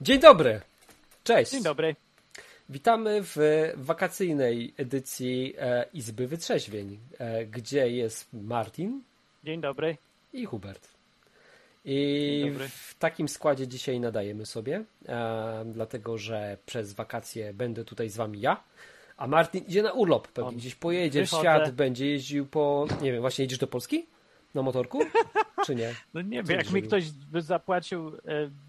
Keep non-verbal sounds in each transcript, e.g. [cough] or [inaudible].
Dzień dobry. Cześć. Dzień dobry. Witamy w wakacyjnej edycji e, Izby Wytrzeźwień, e, gdzie jest Martin Dzień dobry. i Hubert. I Dzień dobry. w takim składzie dzisiaj nadajemy sobie, e, dlatego że przez wakacje będę tutaj z wami ja, a Martin idzie na urlop, pewnie On- gdzieś pojedzie w świat, będzie jeździł po, nie wiem, właśnie jedziesz do Polski? Na motorku? Czy nie? [laughs] No nie wiem, jak mi ktoś by zapłacił e,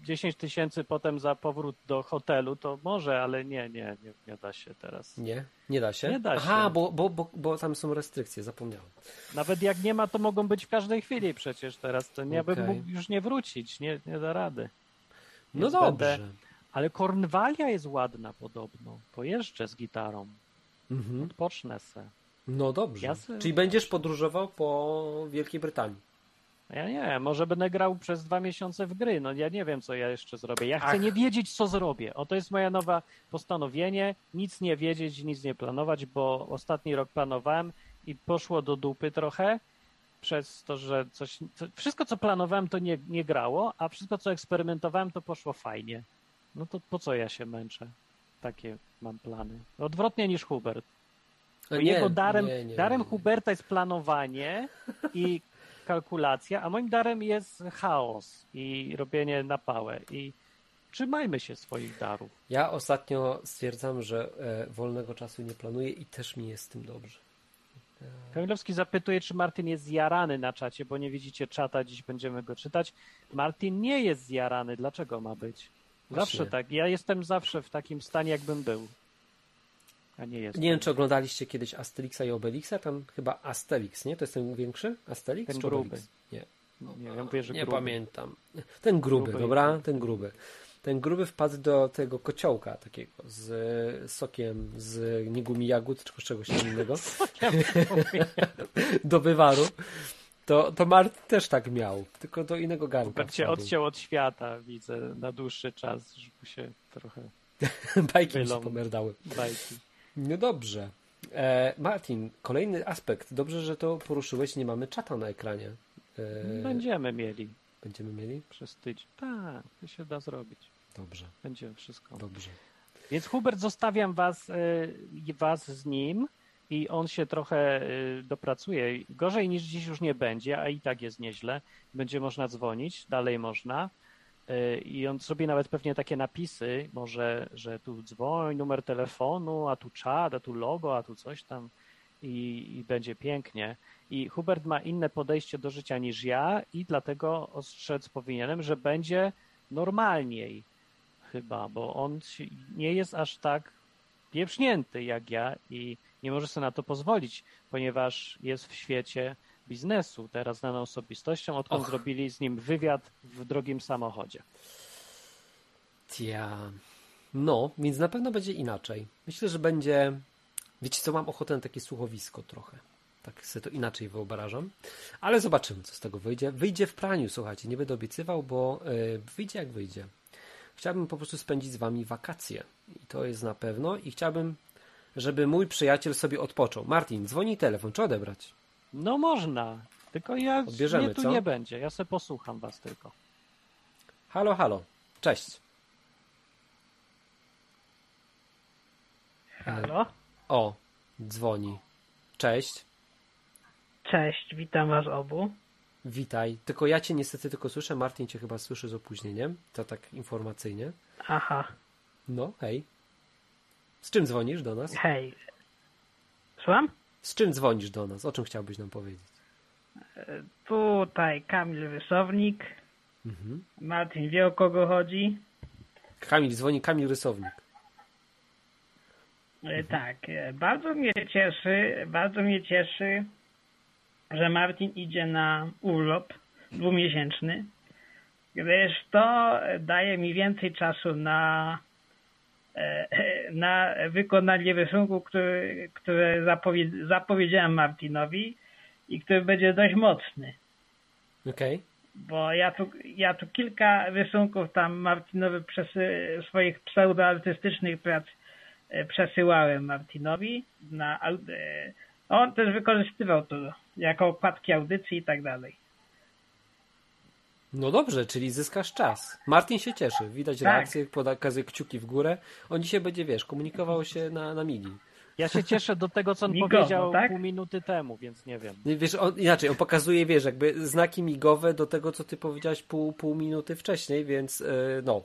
10 tysięcy potem za powrót do hotelu, to może, ale nie, nie, nie, nie da się teraz. Nie? Nie da się? Nie da Aha, się. bo, bo, bo, bo tam są restrykcje, zapomniałem. Nawet jak nie ma, to mogą być w każdej chwili przecież teraz. To nie bym Okej. mógł już nie wrócić, nie, nie da rady. No Więc dobrze. będę- Ale Kornwalia jest ładna podobno. Pojeżdżę z gitarą, Mhm. odpocznę se. No dobrze. Ja se- Czyli będziesz podróżował po Wielkiej Brytanii. Ja nie może będę grał przez dwa miesiące w gry. No ja nie wiem, co ja jeszcze zrobię. Ja chcę Ach. nie wiedzieć, co zrobię. O, to jest moja nowa postanowienie. Nic nie wiedzieć, nic nie planować, bo ostatni rok planowałem i poszło do dupy trochę przez to, że coś... Co, wszystko, co planowałem, to nie, nie grało, a wszystko, co eksperymentowałem, to poszło fajnie. No to po co ja się męczę? Takie mam plany. Odwrotnie niż Hubert. Bo A jego darem, nie, nie, darem nie. Huberta jest planowanie i kalkulacja, a moim darem jest chaos i robienie na pałę. I trzymajmy się swoich darów. Ja ostatnio stwierdzam, że e, wolnego czasu nie planuję i też mi jest z tym dobrze. Kamilowski zapytuje, czy Martin jest zjarany na czacie, bo nie widzicie czata, dziś będziemy go czytać. Martin nie jest zjarany. Dlaczego ma być? Zawsze Właśnie. tak. Ja jestem zawsze w takim stanie, jakbym był. A nie jest. Nie wiem, czy oglądaliście kiedyś Asterixa i Obelixa, tam chyba Asterix, nie? To jest ten większy? Asterix Ten czy gruby. Obelix? Nie, Nie, ja mówię, że nie gruby. pamiętam. Ten gruby, Gruby dobra? Ten gruby. Ten gruby wpadł do tego kociołka takiego z sokiem z nigumi jagód czy czegoś innego. [laughs] [laughs] do wywaru. To, to Martin też tak miał, tylko do innego garnka. Hubert się odciął od świata, widzę, na dłuższy czas, żeby się trochę [laughs] Bajki mi się Wylą. pomerdały. bajki. No dobrze. E, Martin, kolejny aspekt. Dobrze, że to poruszyłeś. Nie mamy czata na ekranie. E, Będziemy mieli Będziemy mieli? przez tydzień. Tak, to się da zrobić. Dobrze, Będzie wszystko. dobrze. Więc Hubert, zostawiam was, y, was z nim i on się trochę y, dopracuje. Gorzej niż dziś już nie będzie, a i tak jest nieźle. Będzie można dzwonić, dalej można. Y, I on sobie nawet pewnie takie napisy, może, że tu dzwoń, numer telefonu, a tu czat, a tu logo, a tu coś tam i, i będzie pięknie. I Hubert ma inne podejście do życia niż ja i dlatego ostrzec powinienem, że będzie normalniej chyba, bo on nie jest aż tak pieprznięty jak ja i nie może sobie na to pozwolić, ponieważ jest w świecie biznesu, teraz znaną osobistością, odkąd Och. zrobili z nim wywiad w drogim samochodzie. Tia. No, więc na pewno będzie inaczej. Myślę, że będzie. Wiecie co, mam ochotę na takie słuchowisko trochę. Tak sobie to inaczej wyobrażam. Ale zobaczymy, co z tego wyjdzie. Wyjdzie w praniu, słuchajcie. Nie będę obiecywał, bo y, wyjdzie jak wyjdzie. Chciałbym po prostu spędzić z wami wakacje. I to jest na pewno. I chciałbym, żeby mój przyjaciel sobie odpoczął. Martin, dzwoni telefon, czy odebrać? No można, tylko ja Odbierzemy, mnie tu co? nie będzie, ja se posłucham was tylko. Halo, halo. Cześć. Halo? O, dzwoni. Cześć. Cześć, witam was obu. Witaj. Tylko ja cię niestety tylko słyszę. Martin cię chyba słyszy z opóźnieniem. To tak informacyjnie. Aha, No, hej. Z czym dzwonisz do nas? hej. Słucham? Z czym dzwonisz do nas? O czym chciałbyś nam powiedzieć? Tutaj Kamil Rysownik. Mhm. Martin wie o kogo chodzi. Kamil, dzwoni Kamil Rysownik. E, Tak, e, bardzo mnie cieszy, bardzo mnie cieszy, że Martin idzie na urlop dwumiesięczny, gdyż to daje mi więcej czasu na, e, na wykonanie rysunku, który, który zapowie- zapowiedziałem Martinowi i który będzie dość mocny. Okej. Bo ja tu, ja tu kilka rysunków tam Martinowi przesy, swoich pseudoartystycznych prac e, przesyłałem Martinowi. Na, e, on też wykorzystywał to jako okładki audycji i tak dalej. No dobrze, czyli zyskasz czas. Martin się cieszy. Widać Tak. reakcję, pokazuje kciuki w górę. On dzisiaj będzie, wiesz, komunikował się na, na migi. Ja się cieszę do tego, co on Migowo, powiedział tak? pół minuty temu, więc nie wiem. Wiesz, on, inaczej, on pokazuje, wiesz, jakby znaki migowe do tego, co ty powiedziałeś pół, pół minuty wcześniej, więc yy, no.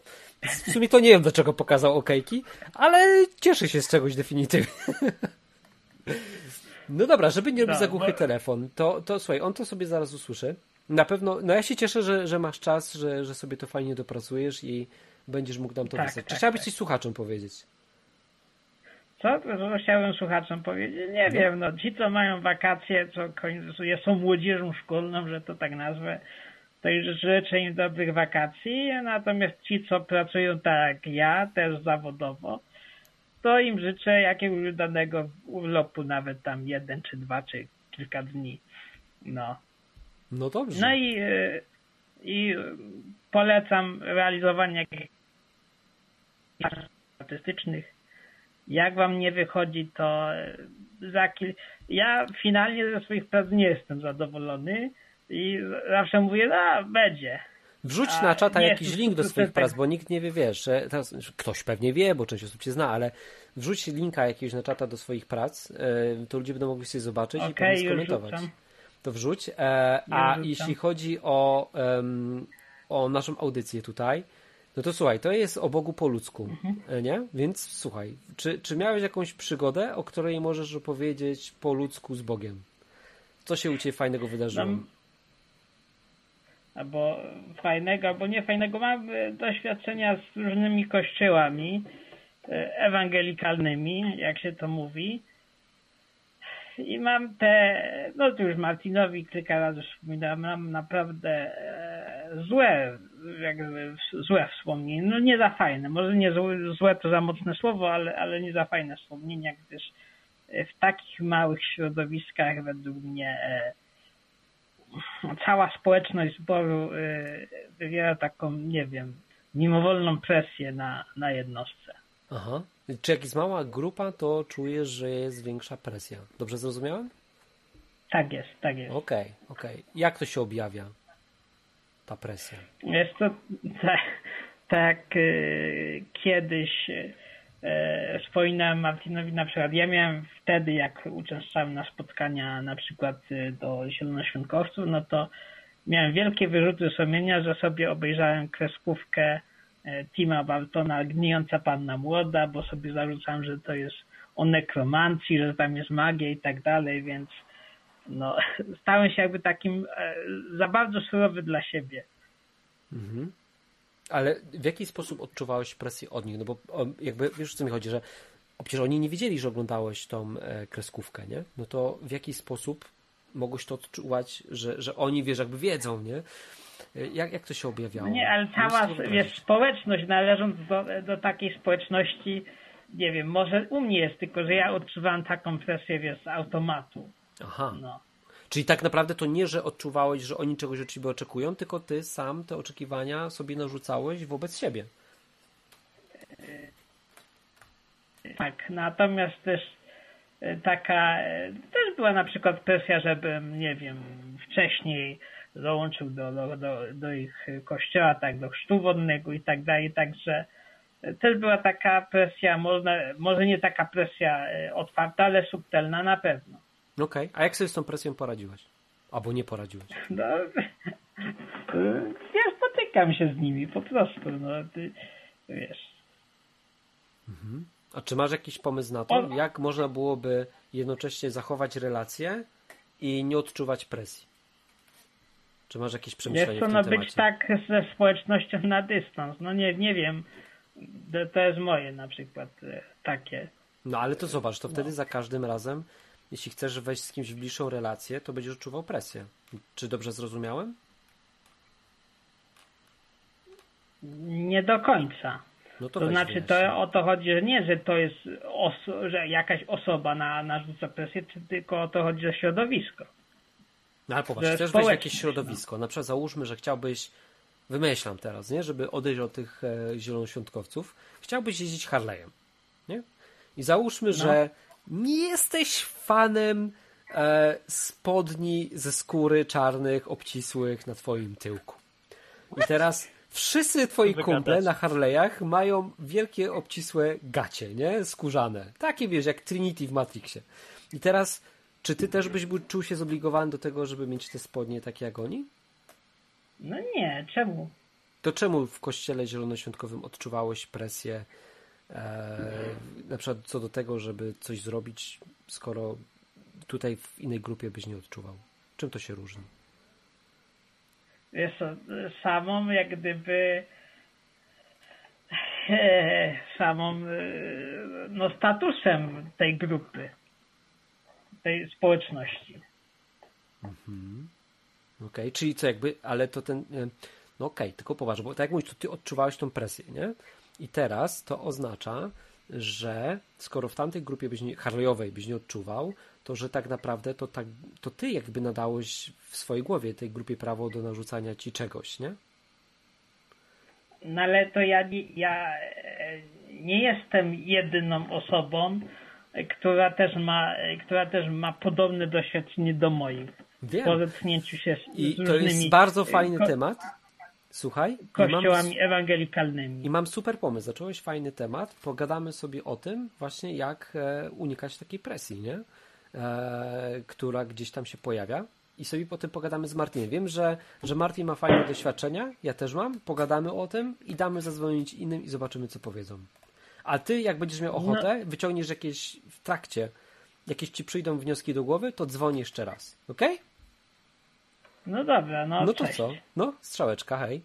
W sumie to nie wiem, dlaczego pokazał okejki, ale cieszy się z czegoś definitywnie. [laughs] No dobra, żeby nie robić No, za głuchy bo- telefon, to, to słuchaj, on to sobie zaraz usłyszy. Na pewno, no ja się cieszę, że, że masz czas, że, że sobie to fajnie dopracujesz i będziesz mógł nam to Tak, wysłać. Czy tak, chciałbyś tak. coś słuchaczom powiedzieć? Co, co chciałem słuchaczom powiedzieć? Nie wiem, no ci, co mają wakacje, co końcuje, są młodzieżą szkolną, że to tak nazwę, to już życzę im dobrych wakacji, natomiast ci, co pracują tak jak ja, też zawodowo, to im życzę jakiegoś danego urlopu, nawet tam jeden, czy dwa, czy kilka dni. No. No dobrze. No i, y, i y, polecam realizowanie jakichś artystycznych. Jak wam nie wychodzi, to y, za kil... ja finalnie ze swoich prac nie jestem zadowolony i zawsze mówię, a będzie. Wrzuć A, na czata jakiś link do swoich prac, bo nikt nie wie, wiesz, że teraz, ktoś pewnie wie, bo część osób cię zna, ale wrzuć linka jakiegoś na czata do swoich prac, e, to ludzie będą mogli sobie zobaczyć i Okej, pewnie skomentować. rzucam. To wrzuć. E, a jeśli chodzi o, o naszą audycję tutaj, no to słuchaj, to jest o Bogu po ludzku, Mhm. nie? Więc słuchaj, czy, czy miałeś jakąś przygodę, o której możesz opowiedzieć po ludzku z Bogiem? Co się u Ciebie fajnego wydarzyło? No, albo fajnego, albo nie fajnego. Mam e, doświadczenia z różnymi kościołami e, ewangelikalnymi, jak się to mówi. I mam te, no to już Martinowi kilka razy wspominałem, mam naprawdę e, złe, jakby złe wspomnienia. No nie za fajne, może nie złe, to za mocne słowo, ale, ale nie za fajne wspomnienia, gdyż e, w takich małych środowiskach według mnie e, cała społeczność zboru wywiera taką, nie wiem, mimowolną presję na, na jednostce. Aha. Czy jak jest mała grupa, to czujesz, że jest większa presja. Dobrze zrozumiałem? Tak jest, tak jest. Okej, okej. Jak to się objawia? Ta presja. Jest to [laughs] tak, tak y, kiedyś y, wspominałem Martinowi na przykład, ja miałem wtedy, jak uczęszczałem na spotkania na przykład y, do zielonoświątkowców, no to miałem wielkie wyrzuty sumienia, że sobie obejrzałem kreskówkę Tima Bartona Gnijąca Panna Młoda, bo sobie zarzucam, że to jest o nekromancji, że tam jest magia i tak dalej, więc no, [laughs] stałem się jakby takim e, za bardzo surowy dla siebie. Mhm. Ale w jaki sposób odczuwałeś presję od nich? No bo jakby wiesz o co mi chodzi, że przecież oni nie wiedzieli, że oglądałeś tą e, kreskówkę, nie? No to w jaki sposób mogłeś to odczuwać, że, że oni wiesz, jakby wiedzą, nie? E, Jak, jak to się objawiało? Nie, ale cała wiesz, społeczność, należąc do, do takiej społeczności, nie wiem, może u mnie jest, tylko że ja odczuwałem taką presję, wiesz, z automatu. Aha. No. Czyli tak naprawdę to nie, że odczuwałeś, że oni czegoś od ciebie oczekują, tylko ty sam te oczekiwania sobie narzucałeś wobec siebie. Tak, natomiast też e, taka, też była na przykład presja, żebym, nie wiem, wcześniej dołączył do, do, do, do ich kościoła, tak, do chrztu wodnego i tak dalej, także też była taka presja, można, może nie taka presja e, otwarta, ale subtelna na pewno. Okej. A jak sobie z tą presją poradziłeś? Albo nie poradziłeś? No, ja spotykam się z nimi po prostu, no, ty, wiesz. A czy masz jakiś pomysł na to, jak można byłoby jednocześnie zachować relacje i nie odczuwać presji? Czy masz jakieś przemyślenia Jest to w no tym być temacie? tak ze społecznością na dystans. No nie, nie wiem. To, to jest moje na przykład e, takie. No ale to zobacz, to wtedy za każdym razem, jeśli chcesz wejść z kimś w bliższą relację, to będziesz odczuwał presję. Czy dobrze zrozumiałem? Nie do końca. No to, To znaczy to o to chodzi, że nie, że to jest że jakaś osoba na, narzuca presję, czy tylko o to chodzi o środowisko. No ale popatrz, chcesz wejść w jakieś środowisko. Na przykład załóżmy, że chciałbyś, wymyślam teraz, nie, żeby odejść od tych e, zielonoświątkowców, chciałbyś jeździć Harley'em, nie? I załóżmy, że nie jesteś fanem e, spodni ze skóry czarnych, obcisłych na twoim tyłku. I teraz wszyscy twoi kumple na Harley'ach mają wielkie, obcisłe gacie, nie? Skórzane. Takie, wiesz, jak Trinity w Matrixie. I teraz, czy ty też byś był, czuł się zobligowany do tego, żeby mieć te spodnie takie jak oni? No nie, czemu? To czemu w kościele zielonoświątkowym odczuwałeś presję e, na przykład co do tego, żeby coś zrobić, skoro tutaj w innej grupie byś nie odczuwał? Czym to się różni? Wiesz co, samą jak gdyby [laughs] samą e, no statusem tej grupy, tej społeczności. Okej, czyli co jakby, ale to ten, e, no okej, tylko poważnie, bo tak jak mówisz, to ty odczuwałeś tą presję, nie? I teraz to oznacza, że skoro w tamtej grupie byś nie, Harleyowej byś nie odczuwał, to że tak naprawdę to, tak, to ty jakby nadałeś w swojej głowie tej grupie prawo do narzucania ci czegoś, nie? No ale to ja, nie- ja e, nie jestem jedyną osobą, która też ma, która też ma podobne doświadczenie do moich. Wiem. Po zetknięciu się z, I to jest bardzo e, fajny ko- temat. Słuchaj, i mam, kościołami ewangelikalnymi. i mam super pomysł. Zacząłeś fajny temat. Pogadamy sobie o tym, właśnie jak e, unikać takiej presji, nie? E, która gdzieś tam się pojawia. I sobie potem pogadamy z Martinem. Wiem, że, że Martin ma fajne doświadczenia, ja też mam. Pogadamy o tym i damy zadzwonić innym i zobaczymy, co powiedzą. A ty, jak będziesz miał ochotę, wyciągniesz jakieś w trakcie, jakieś ci przyjdą wnioski do głowy, to dzwoni jeszcze raz. Okej? No dobra, no, No to cześć. co? No, strzałeczka, hej.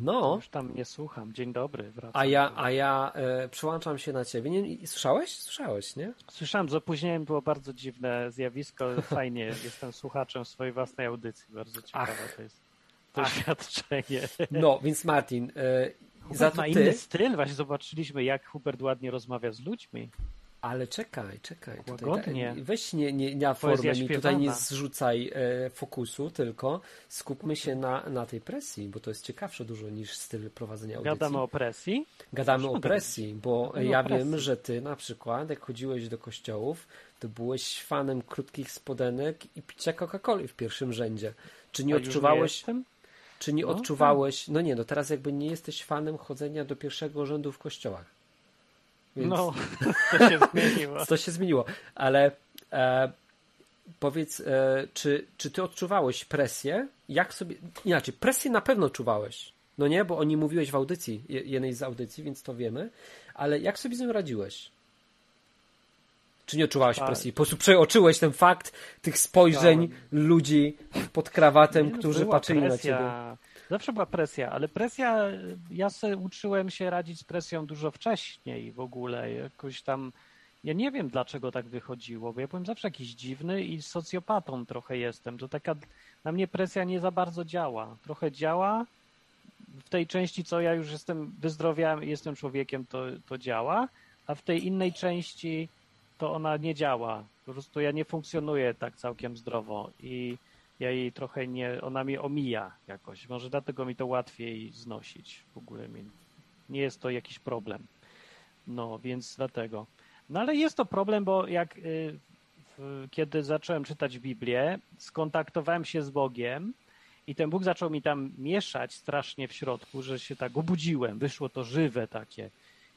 No, Już tam nie słucham. Dzień dobry, wracam. a ja, a ja e, przyłączam się na ciebie. Nie, i słyszałeś? Słyszałeś, nie? Słyszałem, z opóźnieniem było bardzo dziwne zjawisko. Fajnie, [laughs] jestem słuchaczem swojej własnej audycji. Bardzo ciekawe Ach. to jest doświadczenie. No, więc Martin, e, za Hubert to ma inny ty. styl. Właśnie zobaczyliśmy, jak Hubert ładnie rozmawia z ludźmi. Ale czekaj, czekaj. Tutaj, Łagodnie. tak, weź nie, nie na Poezja formę mi tutaj nie zrzucaj e, fokusu, tylko skupmy się na, na tej presji, bo to jest ciekawsze dużo niż styl prowadzenia audycji. Gadamy o presji. Gadamy Proszę o presji, bo Gadamy ja presji. wiem, że ty na przykład, jak chodziłeś do kościołów, to byłeś fanem krótkich spodenek i picia Coca-Coli w pierwszym rzędzie. Czy nie A już odczuwałeś, jestem? Czy nie No, odczuwałeś, no nie, no teraz jakby nie jesteś fanem chodzenia do pierwszego rzędu w kościołach. Więc No, [laughs] to się zmieniło. to się zmieniło, ale e, powiedz, e, czy, czy ty odczuwałeś presję? Jak sobie, inaczej, presję na pewno czuwałeś, no nie, bo o niej mówiłeś w audycji, je- jednej z audycji, więc to wiemy, ale jak sobie z nią radziłeś? Czy nie odczuwałeś Tak. presji? Po prostu przeoczyłeś ten fakt tych spojrzeń Czuwałem. ludzi pod krawatem, Nie, no, którzy patrzyli presja. na ciebie. Zawsze była presja, ale presja, ja se uczyłem się radzić z presją dużo wcześniej w ogóle. Jakoś tam, ja nie wiem dlaczego tak wychodziło, bo ja byłem zawsze jakiś dziwny i socjopatą trochę jestem. To taka, na mnie presja nie za bardzo działa. Trochę działa w tej części, co ja już jestem wyzdrowiałem i jestem człowiekiem, to, to działa, a w tej innej części to ona nie działa. Po prostu ja nie funkcjonuję tak całkiem zdrowo i ja jej trochę nie, ona mnie omija jakoś. Może dlatego mi to łatwiej znosić. W ogóle mi nie jest to jakiś problem. No, więc dlatego. No ale jest to problem, bo jak y, w, kiedy zacząłem czytać Biblię, skontaktowałem się z Bogiem i ten Bóg zaczął mi tam mieszać strasznie w środku, że się tak obudziłem. Wyszło to żywe takie.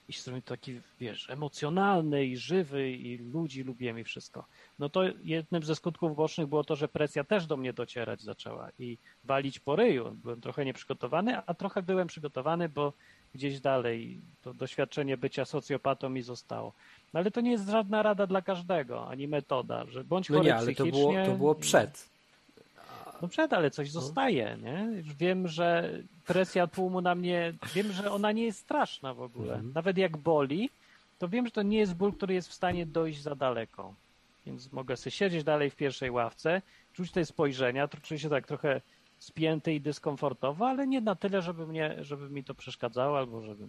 I się taki, wiesz, emocjonalny i żywy i ludzi lubiłem i wszystko. No to jednym ze skutków bocznych było to, że presja też do mnie docierać zaczęła i walić po ryju. Byłem trochę nieprzygotowany, a trochę byłem przygotowany, bo gdzieś dalej to doświadczenie bycia socjopatą mi zostało. No ale to nie jest żadna rada dla każdego, ani metoda, że bądź No chory nie, ale to psychicznie. było, to było przed. No przed, ale coś zostaje, nie? Już wiem, że presja tłumu na mnie, wiem, że ona nie jest straszna w ogóle. Mhm. Nawet jak boli, to wiem, że to nie jest ból, który jest w stanie dojść za daleko. Więc mogę sobie siedzieć dalej w pierwszej ławce, czuć te spojrzenia, czuję się tak trochę spięty i dyskomfortowo, ale nie na tyle, żeby, mnie, żeby mi to przeszkadzało, albo żeby...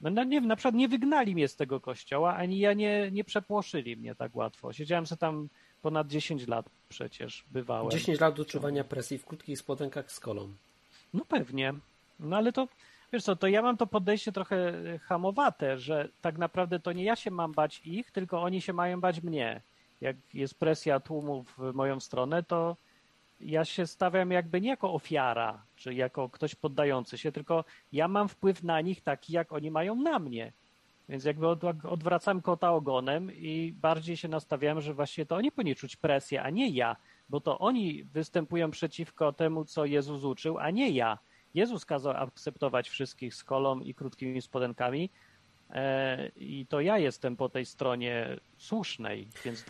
No, no nie wiem, na przykład nie wygnali mnie z tego kościoła, ani ja nie, nie przepłoszyli mnie tak łatwo. Siedziałem sobie tam ponad 10 lat przecież, bywałem. 10 lat odczuwania presji w krótkich spodenkach z kolą. No pewnie. No ale to, wiesz co, to ja mam to podejście trochę hamowate, że tak naprawdę to nie ja się mam bać ich, tylko oni się mają bać mnie. Jak jest presja tłumu w moją stronę, to, ja się stawiam jakby nie jako ofiara, czy jako ktoś poddający się, tylko ja mam wpływ na nich taki, jak oni mają na mnie. Więc jakby od, odwracam kota ogonem i bardziej się nastawiam, że właśnie to oni powinni czuć presję, a nie ja, bo to oni występują przeciwko temu, co Jezus uczył, a nie ja. Jezus kazał akceptować wszystkich z kolą i krótkimi spodenkami e, i to ja jestem po tej stronie słusznej, więc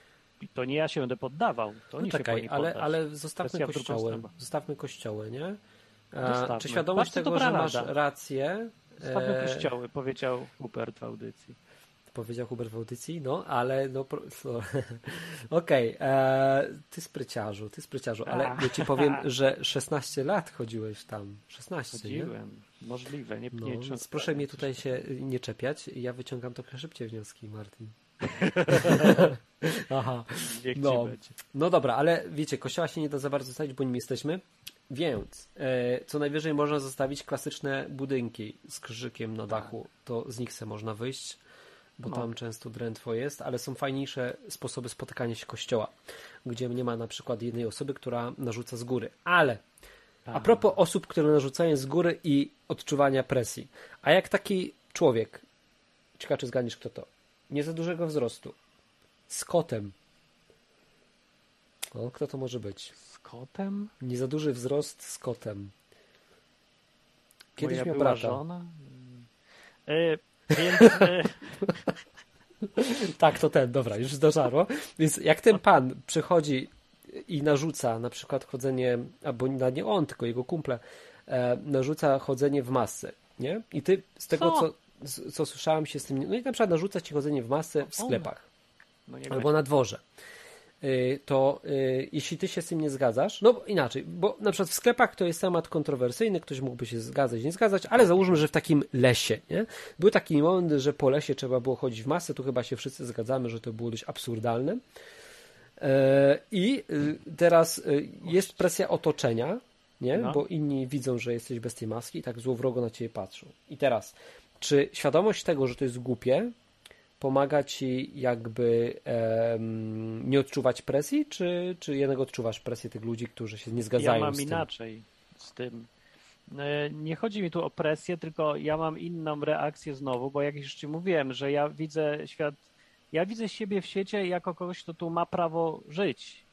to nie ja się będę poddawał. To no czekaj, ale, ale zostawmy kościoły. Zostawmy kościoły, nie? A, czy świadomość tego, że masz rację... Zostawmy e... kościoły, powiedział Hubert w audycji powiedział Hubert w audycji, no ale no, no [laughs] okej, okay. E, ty spryciarzu, ty spryciarzu, ale ja ci powiem, [laughs] że 16 lat chodziłeś tam, 16, Chodziłem, nie? możliwe, nie, no, nie więc Proszę mnie [laughs] tutaj się nie czepiać, ja wyciągam trochę szybciej wnioski, Martin. Aha, no. no dobra, ale wiecie, kościoła się nie da za bardzo zostawić, bo nim jesteśmy, więc e, co najwyżej można zostawić klasyczne budynki z krzyżykiem na dachu, to z nich se można wyjść bo no. tam często drętwo jest, ale są fajniejsze sposoby spotykania się kościoła, gdzie nie ma na przykład jednej osoby, która narzuca z góry. Ale a tak. propos osób, które narzucają z góry i odczuwania presji. A jak taki człowiek, ciekawe czy zgadniesz kto to, nie za dużego wzrostu, z kotem. O, kto to może być? Z kotem? Nie za duży wzrost z kotem. Kiedyś Moja miał brata. Żona? [laughs] Y więc... E, tak, to ten, dobra, już zdarzało. Więc jak ten pan przychodzi i narzuca na przykład chodzenie, albo nie on, tylko jego kumple, e, narzuca chodzenie w masce, nie? I ty z tego, co, co, co słyszałem się z tym, no i na przykład narzuca ci chodzenie w masce w sklepach. No albo na dworze. Y, to y, jeśli ty się z tym nie zgadzasz, no inaczej, bo na przykład w sklepach to jest temat kontrowersyjny, ktoś mógłby się zgadzać, nie zgadzać, ale załóżmy, że w takim lesie, nie? Był taki moment, że po lesie trzeba było chodzić w masę, tu chyba się wszyscy zgadzamy, że to było dość absurdalne. E, I y, teraz jest presja otoczenia, nie? No. Bo inni widzą, że jesteś bez tej maski i tak złowrogo na ciebie patrzą. I teraz, czy świadomość tego, że to jest głupie, pomaga ci jakby um, nie odczuwać presji, czy, czy jednak odczuwasz presję tych ludzi, którzy się nie zgadzają ja mam z inaczej z tym. E, nie chodzi mi tu o presję, tylko ja mam inną reakcję znowu, bo jak już ci mówiłem, że ja widzę świat, ja widzę siebie w świecie jako kogoś, kto tu ma prawo żyć.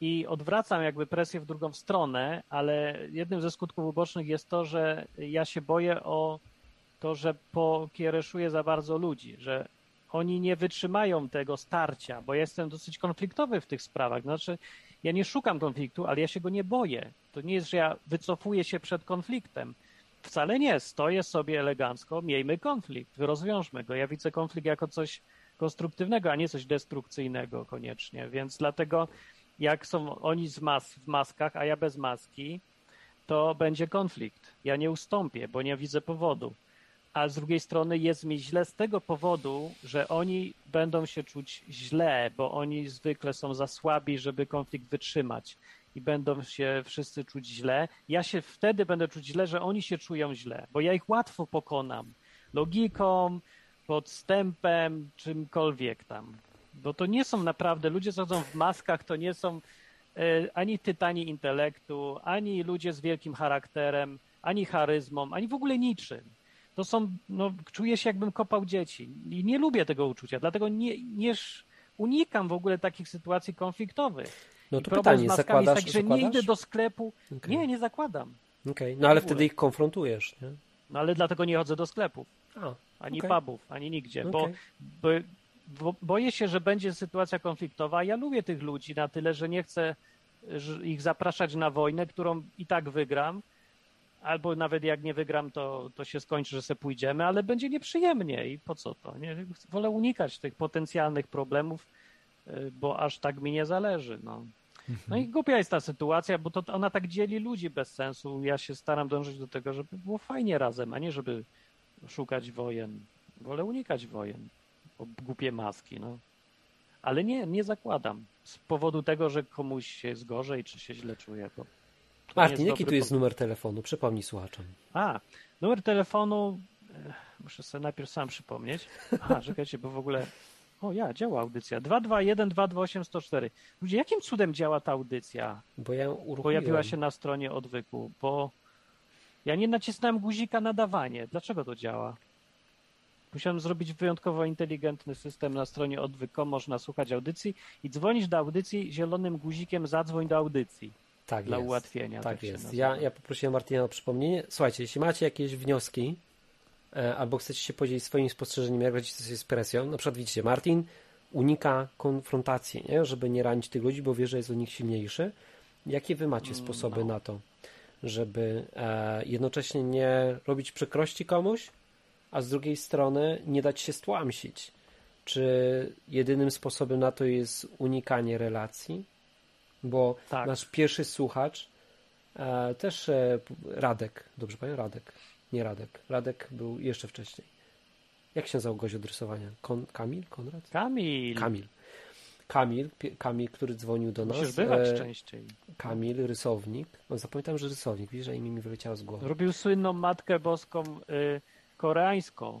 I odwracam jakby presję w drugą stronę, ale jednym ze skutków ubocznych jest to, że ja się boję o to, że pokiereszuję za bardzo ludzi, że oni nie wytrzymają tego starcia, bo jestem dosyć konfliktowy w tych sprawach. Znaczy, ja nie szukam konfliktu, ale ja się go nie boję. To nie jest, że ja wycofuję się przed konfliktem. Wcale nie. Stoję sobie elegancko, miejmy konflikt, rozwiążmy go. Ja widzę konflikt jako coś konstruktywnego, a nie coś destrukcyjnego koniecznie. Więc dlatego, jak są oni z mas w maskach, a ja bez maski, to będzie konflikt. Ja nie ustąpię, bo nie widzę powodu a z drugiej strony jest mi źle z tego powodu, że oni będą się czuć źle, bo oni zwykle są za słabi, żeby konflikt wytrzymać i będą się wszyscy czuć źle. Ja się wtedy będę czuć źle, że oni się czują źle, bo ja ich łatwo pokonam logiką, podstępem, czymkolwiek tam. Bo to nie są naprawdę, ludzie chodzą w maskach, to nie są e, ani tytani intelektu, ani ludzie z wielkim charakterem, ani charyzmą, ani w ogóle niczym to są, no, czuję się jakbym kopał dzieci i nie lubię tego uczucia, dlatego nie, nie unikam w ogóle takich sytuacji konfliktowych. No to pytanie, zakładasz, jest taki, że nie idę do sklepu. Okay. Nie, nie zakładam. Okej, okay. no ale wtedy ich konfrontujesz, nie? No ale dlatego nie chodzę do sklepów. A, ani okay. pubów, ani nigdzie, bo, bo, bo boję się, że będzie sytuacja konfliktowa, ja lubię tych ludzi na tyle, że nie chcę ich zapraszać na wojnę, którą i tak wygram, albo nawet jak nie wygram, to, to się skończy, że se pójdziemy, ale będzie nieprzyjemnie i po co to? Nie? Wolę unikać tych potencjalnych problemów, y, bo aż tak mi nie zależy. No. No i głupia jest ta sytuacja, bo to ona tak dzieli ludzi bez sensu. Ja się staram dążyć do tego, żeby było fajnie razem, a nie żeby szukać wojen. Wolę unikać wojen. Bo głupie maski, no. Ale nie, nie zakładam. Z powodu tego, że komuś jest gorzej, czy się źle czuje. Bo Martin, jaki tu jest numer telefonu? Przypomnij słuchaczom. A, numer telefonu, e, muszę sobie najpierw sam przypomnieć. A, czekajcie, bo w ogóle O ja, działa audycja. 221 228 104. Ludzie, jakim cudem działa ta audycja? Bo ja uruchomiłem. Pojawiła się na stronie odwyku, bo ja nie nacisnąłem guzika nadawanie. Dlaczego to działa? Musiałem zrobić wyjątkowo inteligentny system na stronie odwyk.com. Można słuchać audycji i dzwonisz do audycji zielonym guzikiem zadzwoń do audycji. Tak dla jest. ułatwienia. Tak, się jest. Ja, ja poprosiłem Martina o przypomnienie. Słuchajcie, jeśli macie jakieś wnioski e, albo chcecie się podzielić swoimi spostrzeżeniami, jak radzicie sobie z presją, na przykład widzicie, Martin unika konfrontacji, nie? żeby nie ranić tych ludzi, bo wie, że jest od nich silniejszy. Jakie wy macie sposoby no. na to, żeby e, jednocześnie nie robić przykrości komuś, a z drugiej strony nie dać się stłamsić? Czy jedynym sposobem na to jest unikanie relacji? Bo Tak. nasz pierwszy słuchacz, e, też e, Radek, dobrze pamiętam? Radek, nie Radek. Radek był jeszcze wcześniej. Jak się nazywał gość od rysowania? Kon, Kamil? Konrad? Kamil, Kamil. Kamil, Kamil, który dzwonił do nas. musisz bywać e, częściej. Kamil, rysownik. O, zapamiętam, że rysownik. Widzisz, że imię mi wyleciało z głowy. Robił słynną Matkę Boską y, koreańską.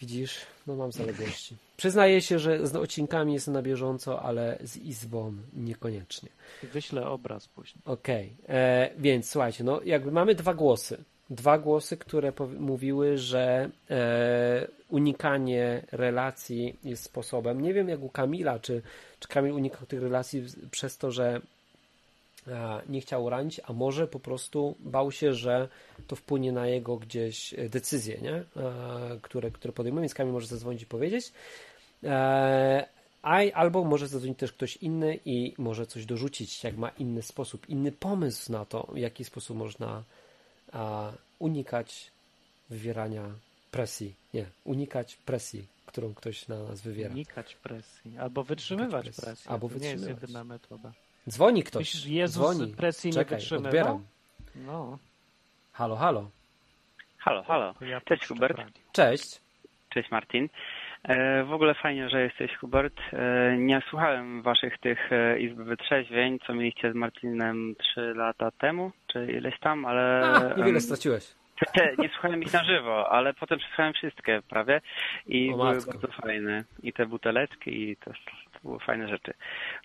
Widzisz, no mam zaległości. Przyznaję się, że z odcinkami jestem na bieżąco, ale z Izbą niekoniecznie. Wyślę obraz później. Okej, e, więc słuchajcie, no jakby mamy dwa głosy. Dwa głosy, które mówiły, że e, unikanie relacji jest sposobem. Nie wiem jak u Kamila, czy, czy Kamil unikał tych relacji przez to, że nie chciał ranić, a może po prostu bał się, że to wpłynie na jego gdzieś e, decyzje, nie? E, które, które podejmuje, więc Kamil może zadzwonić i powiedzieć. E, a, albo może zadzwonić też ktoś inny i może coś dorzucić, jak ma inny sposób, inny pomysł na to, w jaki sposób można unikać wywierania presji. Nie, unikać presji, którą ktoś na nas wywiera. Unikać presji. Albo wytrzymywać presję. Albo to nie jest wytrzymywać. jedyna metoda. Dzwoni ktoś. Myślisz, Jezus dzwoni. presji nie Czekaj, wytrzymywał? odbieram. No, Halo, halo. Halo, halo. Cześć Hubert. radio. Cześć. Cześć Martin. E, w ogóle fajnie, że jesteś Hubert. E, nie słuchałem waszych tych e, Izby Wytrzeźwień, co mieliście z Martinem trzy lata temu, czy ileś tam, ale... A, niewiele straciłeś. te, nie słuchałem ich na żywo, ale potem przesłuchałem wszystkie prawie i O były matko. bardzo fajne. I te buteleczki i to, to były fajne rzeczy.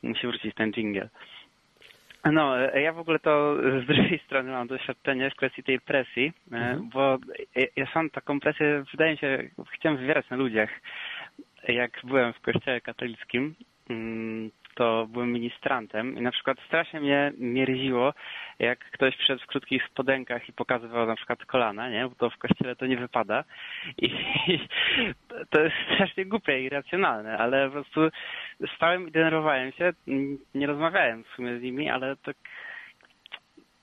Musi wrócić ten jingle. No, ja w ogóle to z drugiej strony mam doświadczenie w kwestii tej presji, e, Mhm. bo ja- ja sam taką presję, wydaje mi się, chciałem wywierać na ludziach. Jak byłem w kościele katolickim, mm, to byłem ministrantem i na przykład strasznie mnie mierziło, jak ktoś przyszedł w krótkich spodenkach i pokazywał na przykład kolana, nie? Bo to w kościele to nie wypada. I, [laughs] to jest strasznie głupie i irracjonalne, ale po prostu stałem i denerwowałem się. Nie rozmawiałem w sumie z nimi, ale tak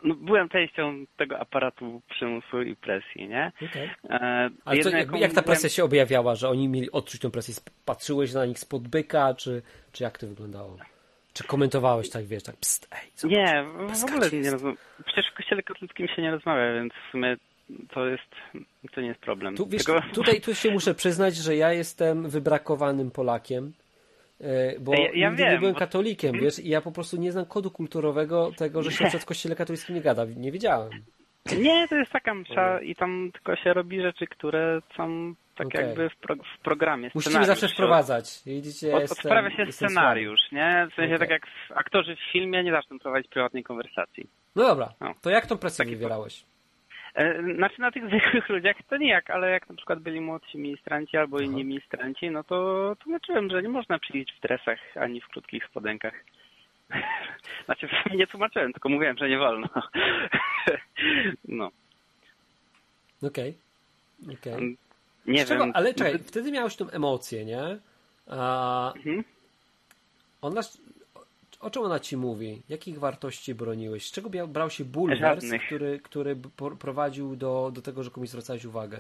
no, byłem częścią tego aparatu przymusu i presji, nie? Okej. E, Ale jak, jak ta presja się objawiała, że oni mieli odczuć tę presję? Patrzyłeś na nich spod byka, czy, czy jak to wyglądało? Czy komentowałeś tak, wiesz, tak pst, ej, zobacz, Nie, w- ogóle gaci nie jest. rozmawiam. Przecież w kościele katolickim się nie rozmawia, więc w sumie to jest, to nie jest problem. Tu, wiesz, Tylko- tutaj tu się muszę przyznać, że ja jestem wybrakowanym Polakiem, bo Ja- ja nigdy nie wiem, byłem bo- katolikiem, wiesz, i ja po prostu nie znam kodu kulturowego tego, że się przed kościele katolickim nie gada. Nie wiedziałem. Nie, to jest taka msza i tam tylko się robi rzeczy, które są tak Okej. jakby w, pro, w programie. Scenariusz zawsze wprowadzać. Widzicie, Od, jestem, odprawia się scenariusz, nie? W sensie Okej. tak jak aktorzy w filmie nie zaczną prowadzić prywatnej konwersacji. No dobra, No. to jak tą presję Taki wywierałeś? E, Znaczy na tych [laughs] zwykłych ludziach to nijak, ale jak na przykład byli młodsi ministranci albo Aha. inni ministranci, no to tłumaczyłem, że nie można przyjść w dresach ani w krótkich spodenkach. [laughs] Znaczy nie tłumaczyłem, tylko mówiłem, że nie wolno. [laughs] No, Okej. Okej. nie Z czego- wiem. Ale czekaj, wtedy miałeś tą emocję, nie? A Mhm. ona, o czym ona ci mówi? Jakich wartości broniłeś? Z czego brał się bulwers, który, który prowadził do, do tego, że komuś zwracałeś uwagę?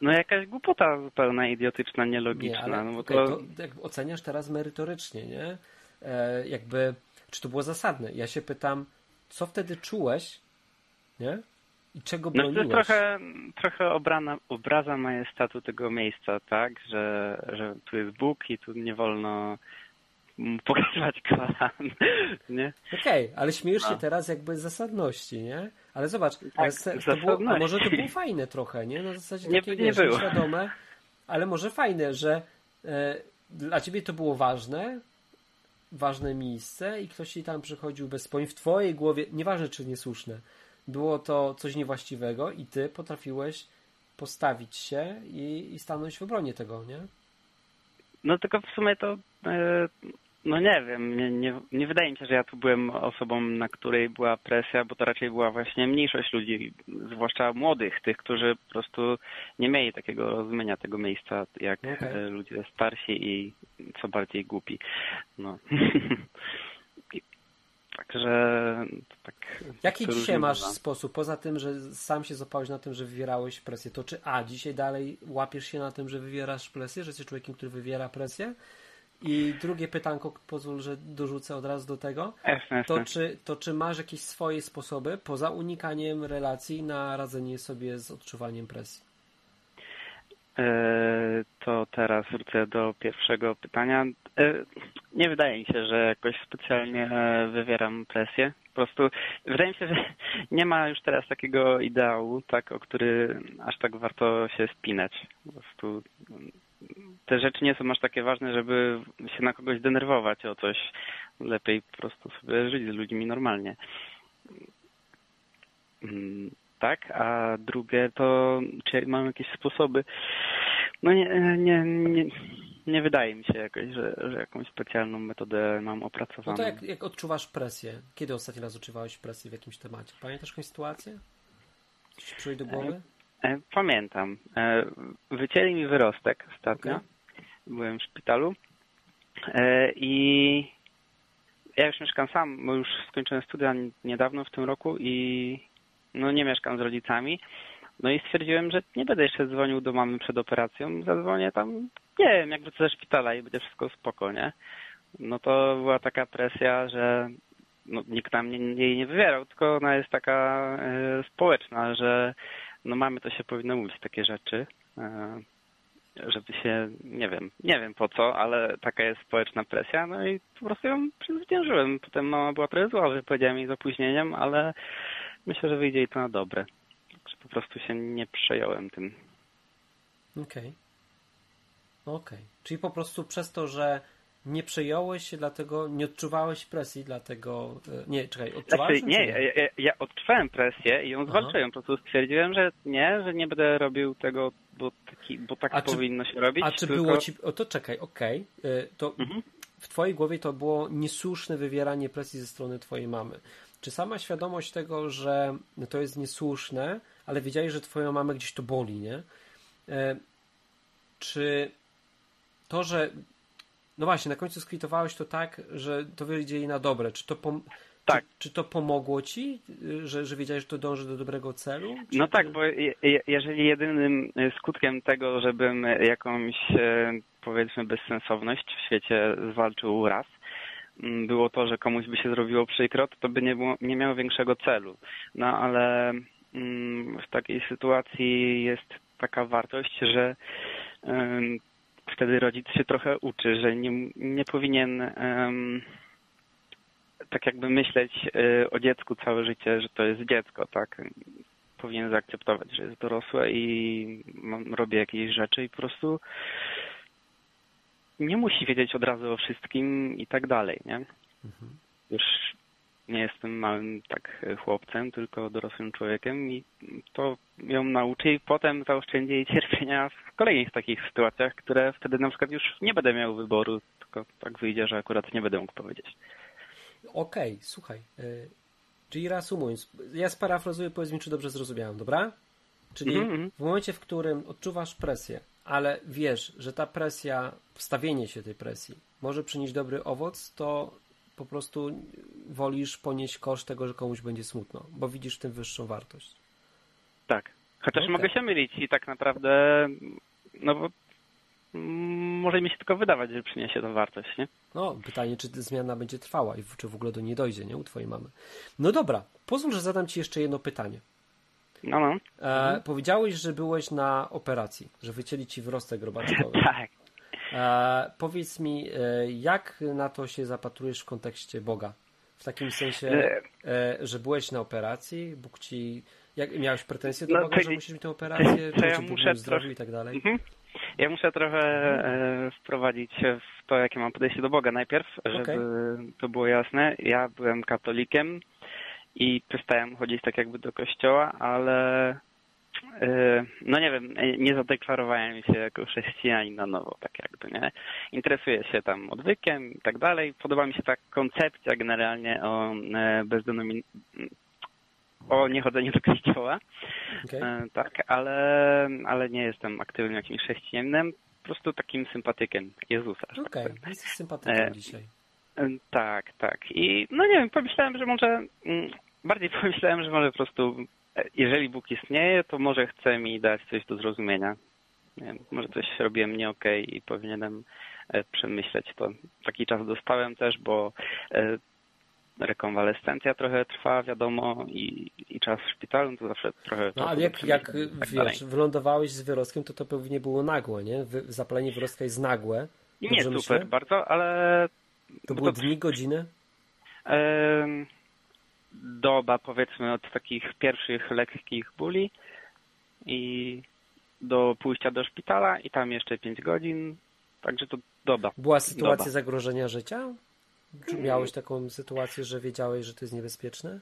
No jakaś głupota zupełna, idiotyczna, Nie, nielogiczna. ale no bo okej, to... to jakby oceniasz teraz merytorycznie, nie? E, jakby, czy to było zasadne? Ja się pytam, co wtedy czułeś, nie? I czego No to broniłeś? jest trochę, trochę obrana, obraza majestatu tego miejsca, tak? Że, że tu jest Bóg i tu nie wolno pokazywać [laughs] kolan, nie? Okej, ale śmiejesz się No. teraz jakby z zasadności, nie? Ale zobacz, z to było, a może to było [laughs] fajne trochę, nie? Na zasadzie Nie- takie, nie wiesz, było. nieświadome, ale może fajne, że e, dla ciebie to było ważne, ważne miejsce i ktoś ci tam przychodził bez spojrzenia w twojej głowie, nieważne czy niesłuszne, było to coś niewłaściwego i ty potrafiłeś postawić się i, i stanąć w obronie tego, nie? No tylko w sumie to, e, no nie wiem, nie, nie, nie wydaje mi się, że ja tu byłem osobą, na której była presja, bo to raczej była właśnie mniejszość ludzi, zwłaszcza młodych, tych, którzy po prostu nie mieli takiego rozumienia tego miejsca, jak Okej. e, ludzie starsi i co bardziej głupi. No. [laughs] Także tak. Jaki dzisiaj masz bywa. sposób, poza tym, że sam się złapałeś na tym, że wywierałeś presję, to czy A, dzisiaj dalej łapiesz się na tym, że wywierasz presję, że jesteś człowiekiem, który wywiera presję? I drugie pytanko, pozwól, że dorzucę od razu do tego, to czy, to czy masz jakieś swoje sposoby, poza unikaniem relacji, na radzenie sobie z odczuwaniem presji? E, To teraz wrócę do pierwszego pytania. E, Nie wydaje mi się, że jakoś specjalnie e, wywieram presję. Po prostu wydaje mi się, że [laughs] nie ma już teraz takiego ideału, tak, o który aż tak warto się spinać. Po prostu te rzeczy nie są aż takie ważne, żeby się na kogoś denerwować o coś. Lepiej po prostu sobie żyć z ludźmi normalnie. Mm, Tak, a drugie to czy mam jakieś sposoby. No nie, nie, nie, nie wydaje mi się jakoś, że, że jakąś specjalną metodę mam No opracowaną. to jak, jak odczuwasz presję? Kiedy ostatni raz odczuwałeś presję w jakimś temacie? Pamiętasz jakąś sytuację? Coś ci do głowy? E, Pamiętam. E, Wycięli mi wyrostek ostatnio. Okej. Byłem w szpitalu E, i ja już mieszkam sam, bo już skończyłem studia niedawno w tym roku i no nie mieszkam z rodzicami. No i stwierdziłem, że nie będę jeszcze dzwonił do mamy przed operacją. Zadzwonię tam, nie wiem, jak wrócę ze szpitala i będzie wszystko spoko, nie? No to była taka presja, że no, nikt tam jej nie wywierał, tylko ona jest taka e, społeczna, że no mamy to się powinno mówić takie rzeczy, e, żeby się, nie wiem, nie wiem po co, ale taka jest społeczna presja, no i po prostu ją przezwyciężyłem. Potem mama była trochę zła, że powiedziałem jej z opóźnieniem, ale myślę, że wyjdzie jej to na dobre. Że po prostu się nie przejąłem tym. Okej. Okej. Czyli po prostu przez to, że nie przejąłeś się, dlatego nie odczuwałeś presji, dlatego. e, Nie, czekaj, odczuwałeś? Znaczy, nie, czy ja, ja, odczuwałem presję i ją Aha. zwalczyłem. Po prostu stwierdziłem, że nie, że nie będę robił tego, bo, taki, bo tak A czy- powinno się robić. A czy tylko... było ci. O to czekaj, okej. e, To Mhm. w Twojej głowie to było niesłuszne wywieranie presji ze strony Twojej mamy. Czy sama świadomość tego, że to jest niesłuszne, ale wiedziałeś, że Twoją mamę gdzieś to boli, nie? E, Czy to, że. No właśnie, na końcu skwitowałeś to tak, że to wyjdzie jej na dobre. Czy to, pom... Tak. czy, czy to pomogło ci, że, że wiedziałeś, że to dąży do dobrego celu? Czy, No tak, bo je, je- jeżeli jedynym e, skutkiem tego, żebym jakąś e, powiedzmy bezsensowność w świecie zwalczył raz, m, było to, że komuś by się zrobiło przykro, to, by nie, było, nie miało większego celu. No ale mm, w takiej sytuacji jest taka wartość, że wtedy rodzic się trochę uczy, że nie, nie powinien em, tak jakby myśleć e, o dziecku całe życie, że to jest dziecko, tak? Powinien zaakceptować, że jest dorosłe i mam, robię jakieś rzeczy i po prostu nie musi wiedzieć od razu o wszystkim i tak dalej, nie? Mhm. Już nie jestem małym tak chłopcem, tylko dorosłym człowiekiem i to ją nauczy i potem zaoszczędzi jej cierpienia w kolejnych takich sytuacjach, które wtedy na przykład już nie będę miał wyboru, tylko tak wyjdzie, że akurat nie będę mógł powiedzieć. Okej, słuchaj. y, Czyli reasumując, ja sparafrazuję, powiedz mi, czy dobrze zrozumiałem, dobra? Czyli Mhm, mhm. w momencie, w którym odczuwasz presję, ale wiesz, że ta presja, wstawienie się tej presji może przynieść dobry owoc, to po prostu wolisz ponieść koszt tego, że komuś będzie smutno, bo widzisz w tym wyższą wartość. Tak. Chociaż Okej. mogę się mylić i tak naprawdę, no bo może mi się tylko wydawać, że przyniesie to wartość, nie? No, pytanie, czy ta zmiana będzie trwała i czy w ogóle do niej dojdzie, nie? U twojej mamy. No dobra, pozwól, że zadam ci jeszcze jedno pytanie. No, no. E, Powiedziałeś, że byłeś na operacji, że wycięli ci wyrostek [laughs] robaczkowy. Tak. E, powiedz mi, e, jak na to się zapatrujesz w kontekście Boga? W takim sensie, E, e, że byłeś na operacji, Bóg ci. Jak, miałeś pretensje do No Boga, to że musisz mi tę operację, to czy ja muszę trosz- i tak dalej? Mhm. Ja muszę trochę e, wprowadzić się w to, jakie mam podejście do Boga najpierw, żeby Okej. to było jasne. Ja byłem katolikiem i przestałem chodzić tak jakby do kościoła, ale no nie wiem, e, nie zadeklarowałem się jako chrześcijanin na nowo, tak jakby, nie? Interesuję się tam odwykiem i tak dalej. Podoba mi się ta koncepcja generalnie o e, bezdenomin... o niechodzeniu do kościoła. E, Tak, ale, ale nie jestem aktywnym jakimś chrześcijaninem, po prostu takim sympatykiem Jezusa. tak Okej, powiem. jesteś sympatykiem E, dzisiaj. E, Tak, tak. I no nie wiem, pomyślałem, że może mm, bardziej [laughs] pomyślałem, że może po prostu e, jeżeli Bóg istnieje, to może chce mi dać coś do zrozumienia. Wiem, może coś robiłem nie okej i powinienem e, przemyśleć to. Taki czas dostałem też, bo e, rekonwalescencja trochę trwa, wiadomo, i, i czas w szpitalu to zawsze trochę... No ale jak, jak tak dalej. wiesz, wylądowałeś z wyrostkiem, to to pewnie było nagłe, nie? Zapalenie wyrostka jest nagłe. Nie super myślę? bardzo, ale To były dni, godziny? em, doba powiedzmy od takich pierwszych lekkich bóli i do pójścia do szpitala i tam jeszcze 5 godzin, także to doba. Była sytuacja Doba. zagrożenia życia? Czy miałeś taką sytuację, że wiedziałeś, że to jest niebezpieczne?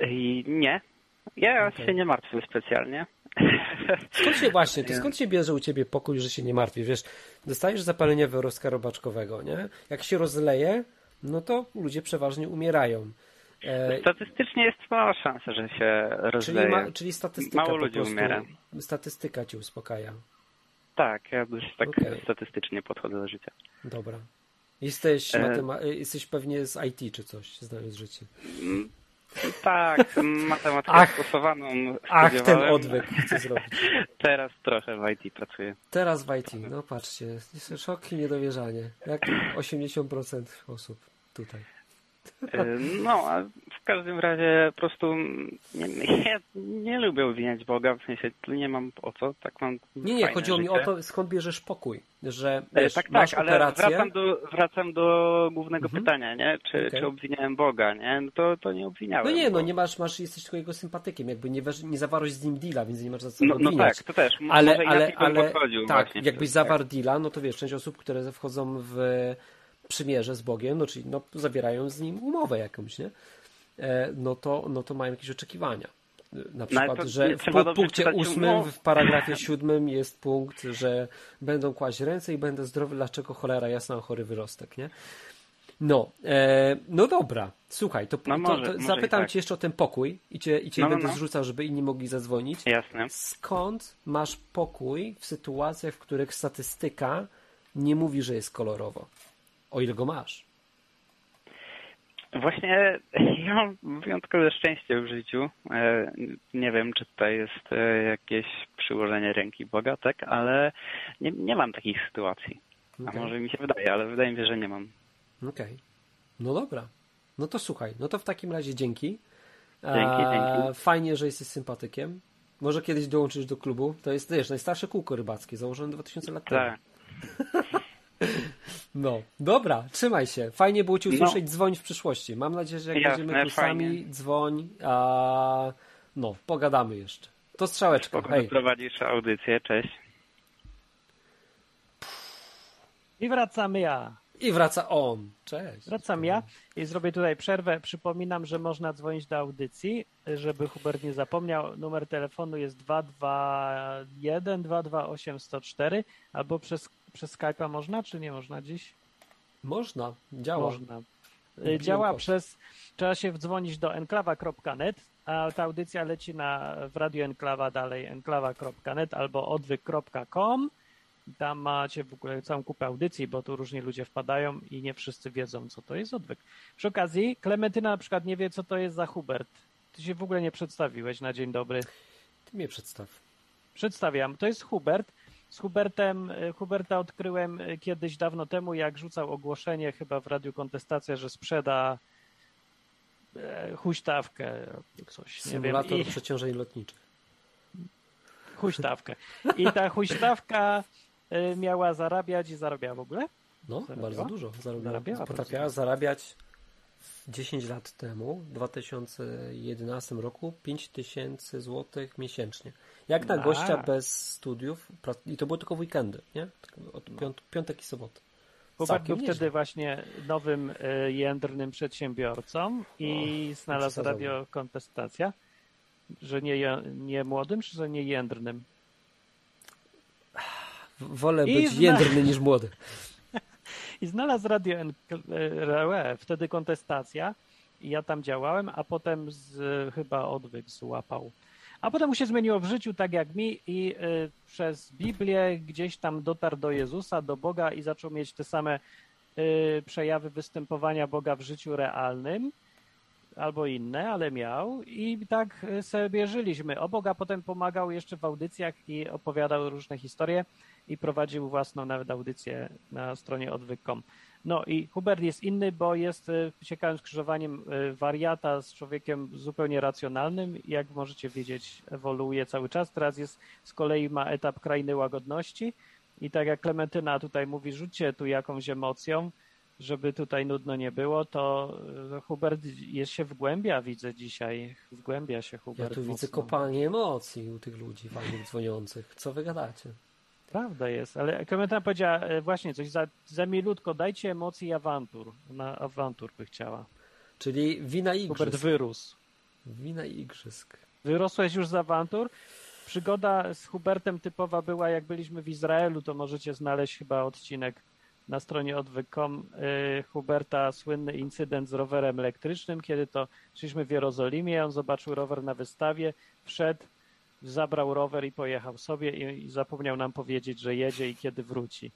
I nie, ja Okej. się nie martwię specjalnie. [laughs] Skąd się właśnie, to skąd się bierze u ciebie pokój, że się nie martwisz? Wiesz, dostajesz zapalenie wyrostka robaczkowego, nie? Jak się rozleje, no to ludzie przeważnie umierają. E, Statystycznie jest mała szansa, że się czyli, rozleje. ma, czyli statystyka Mało ludzi prostu, umiera. statystyka cię uspokaja. Tak, ja dość tak Okej. statystycznie podchodzę do życia. Dobra. Jesteś, E. e, jesteś pewnie z IT czy coś, znając życie. Mm, Tak, matematykę Ach. stosowaną Ach, ten odwyk chcę zrobić. Teraz trochę w IT pracuję. Teraz w IT, no patrzcie, szok i niedowierzanie. Jak 80% osób tutaj. E, No, a w każdym razie po prostu nie, ja nie lubię obwiniać Boga, w sensie nie mam o co, tak mam Nie, nie, chodziło mi życie. o to, skąd bierzesz pokój, że E, wiesz, tak, tak, ale operację, wracam do, wracam do głównego Mhm. pytania, nie? Czy, Okej. czy obwiniałem Boga, nie? No to, to nie obwiniałem. no nie, no bo- nie masz, masz, jesteś tylko jego sympatykiem, jakby nie, weż, nie zawarłeś z nim deala, więc nie masz za co No, go no obwiniać. tak, to też. Ale, ale, ale podchodził tak, właśnie jakbyś zawarł deala, no to wiesz, część osób, które wchodzą w przymierze z Bogiem, no czyli no, zawierają z nim umowę jakąś, nie? E, No to, no to mają jakieś oczekiwania. Na przykład, No to że w pu- punkcie ósmym, w paragrafie siódmym jest punkt, że będą kłaść ręce i będę zdrowy, dlaczego cholera jasna, chory wyrostek, nie? No, e, no dobra, słuchaj, to, No to, może- to może zapytam tak. cię jeszcze o ten pokój i cię, i cię No, no, będę no. zrzucał, żeby inni mogli zadzwonić. Jasne. Skąd masz pokój w sytuacjach, w których statystyka nie mówi, że jest kolorowo? O ile go masz. Właśnie [laughs] ja mam wyjątkowe szczęście w życiu. E, Nie wiem, czy tutaj jest e, jakieś przyłożenie ręki Boga, tak? Ale nie, nie mam takich sytuacji. A Okej. może mi się wydaje, ale wydaje mi się, że nie mam. Okej. No dobra. No to słuchaj, no to w takim razie dzięki. Dzięki, dzięki. Fajnie, że jesteś sympatykiem. Może kiedyś dołączysz do klubu. To jest, wiesz, najstarsze kółko rybackie, założone 2000 lat temu. Tak. [laughs] No, dobra, trzymaj się. Fajnie było Cię No. usłyszeć, dzwoń w przyszłości. Mam nadzieję, że jak Jasne, będziemy tu sami, dzwoń, a no, pogadamy jeszcze. To strzałeczka, Spoko, hej. prowadzisz audycję, cześć. I wracamy ja. I wraca on. Cześć. Wracam ja i zrobię tutaj przerwę. Przypominam, że można dzwonić do audycji, żeby Hubert nie zapomniał. Numer telefonu jest 221 228 104 albo przez, przez Skype'a można, czy nie można dziś? Można, działa. Można. Y, Działa przez. Trzeba się wdzwonić do enklawa.net, a ta audycja leci na w Radio Enklawa dalej enklawa.net albo odwyk.com. Tam macie w ogóle całą kupę audycji, bo tu różni ludzie wpadają i nie wszyscy wiedzą, co to jest odwyk. Przy okazji, Klementyna na przykład nie wie, co to jest za Hubert. Ty się w ogóle nie przedstawiłeś na dzień dobry. Ty mnie przedstaw. Przedstawiam. To jest Hubert. Z Hubertem, y, Huberta odkryłem y, kiedyś dawno temu, jak rzucał ogłoszenie chyba w Radiu Kontestacja, że sprzeda e, huśtawkę, coś, nie wiem. Symulator I, przeciążeń lotniczych. huśtawkę. I ta huśtawka miała zarabiać i zarabiała w ogóle? No, Zarabiała? bardzo dużo. Zarabiała, Zarabiała potrafiała zarabiać 10 lat temu, w 2011 roku, 5000 zł miesięcznie. Jak na gościa bez studiów, i to było tylko w weekendy, nie? Od piąt, piątek i soboty. Hubert był nieźle. wtedy właśnie nowym y, jędrnym przedsiębiorcą i znalazł przesadzowo. radio kontestacja, że nie, nie młodym, czy że nie jędrnym. Wolę I być zna- jędrny niż młody. [laughs] I znalazł radio NRE, wtedy kontestacja i ja tam działałem, a potem z, chyba odwyk złapał. A potem mu się zmieniło w życiu, tak jak mi i y, przez Biblię gdzieś tam dotarł do Jezusa, do Boga i zaczął mieć te same y, przejawy występowania Boga w życiu realnym albo inne, ale miał i tak sobie żyliśmy. O Boga potem pomagał jeszcze w audycjach i opowiadał różne historie i prowadził własną nawet audycję na stronie odwyk.com. No i Hubert jest inny, bo jest y, ciekawym skrzyżowaniem y, wariata z człowiekiem zupełnie racjonalnym. Jak możecie wiedzieć, ewoluuje cały czas. Teraz jest z kolei ma etap krainy łagodności i tak jak Klementyna tutaj mówi, rzućcie tu jakąś emocją, żeby tutaj nudno nie było, to y, Hubert jest się wgłębia, widzę dzisiaj. Wgłębia się Ja Hubert. tu widzę mocno. kopalnie emocji u tych ludzi fajnych dzwoniących. Co wy gadacie? Prawda jest, ale Klementyna powiedziała e, właśnie coś za, za milutko, dajcie emocji awantur. Na awantur by chciała. Czyli wina Hubert igrzysk. wyrósł. Wina igrzysk. Wyrosłeś już z awantur? Przygoda z Hubertem typowa była, jak byliśmy w Izraelu, to możecie znaleźć chyba odcinek na stronie odwyk.com y, Huberta, słynny incydent z rowerem elektrycznym, kiedy to szliśmy w Jerozolimie, on zobaczył rower na wystawie, wszedł, zabrał rower i pojechał sobie i, i zapomniał nam powiedzieć, że jedzie i kiedy wróci.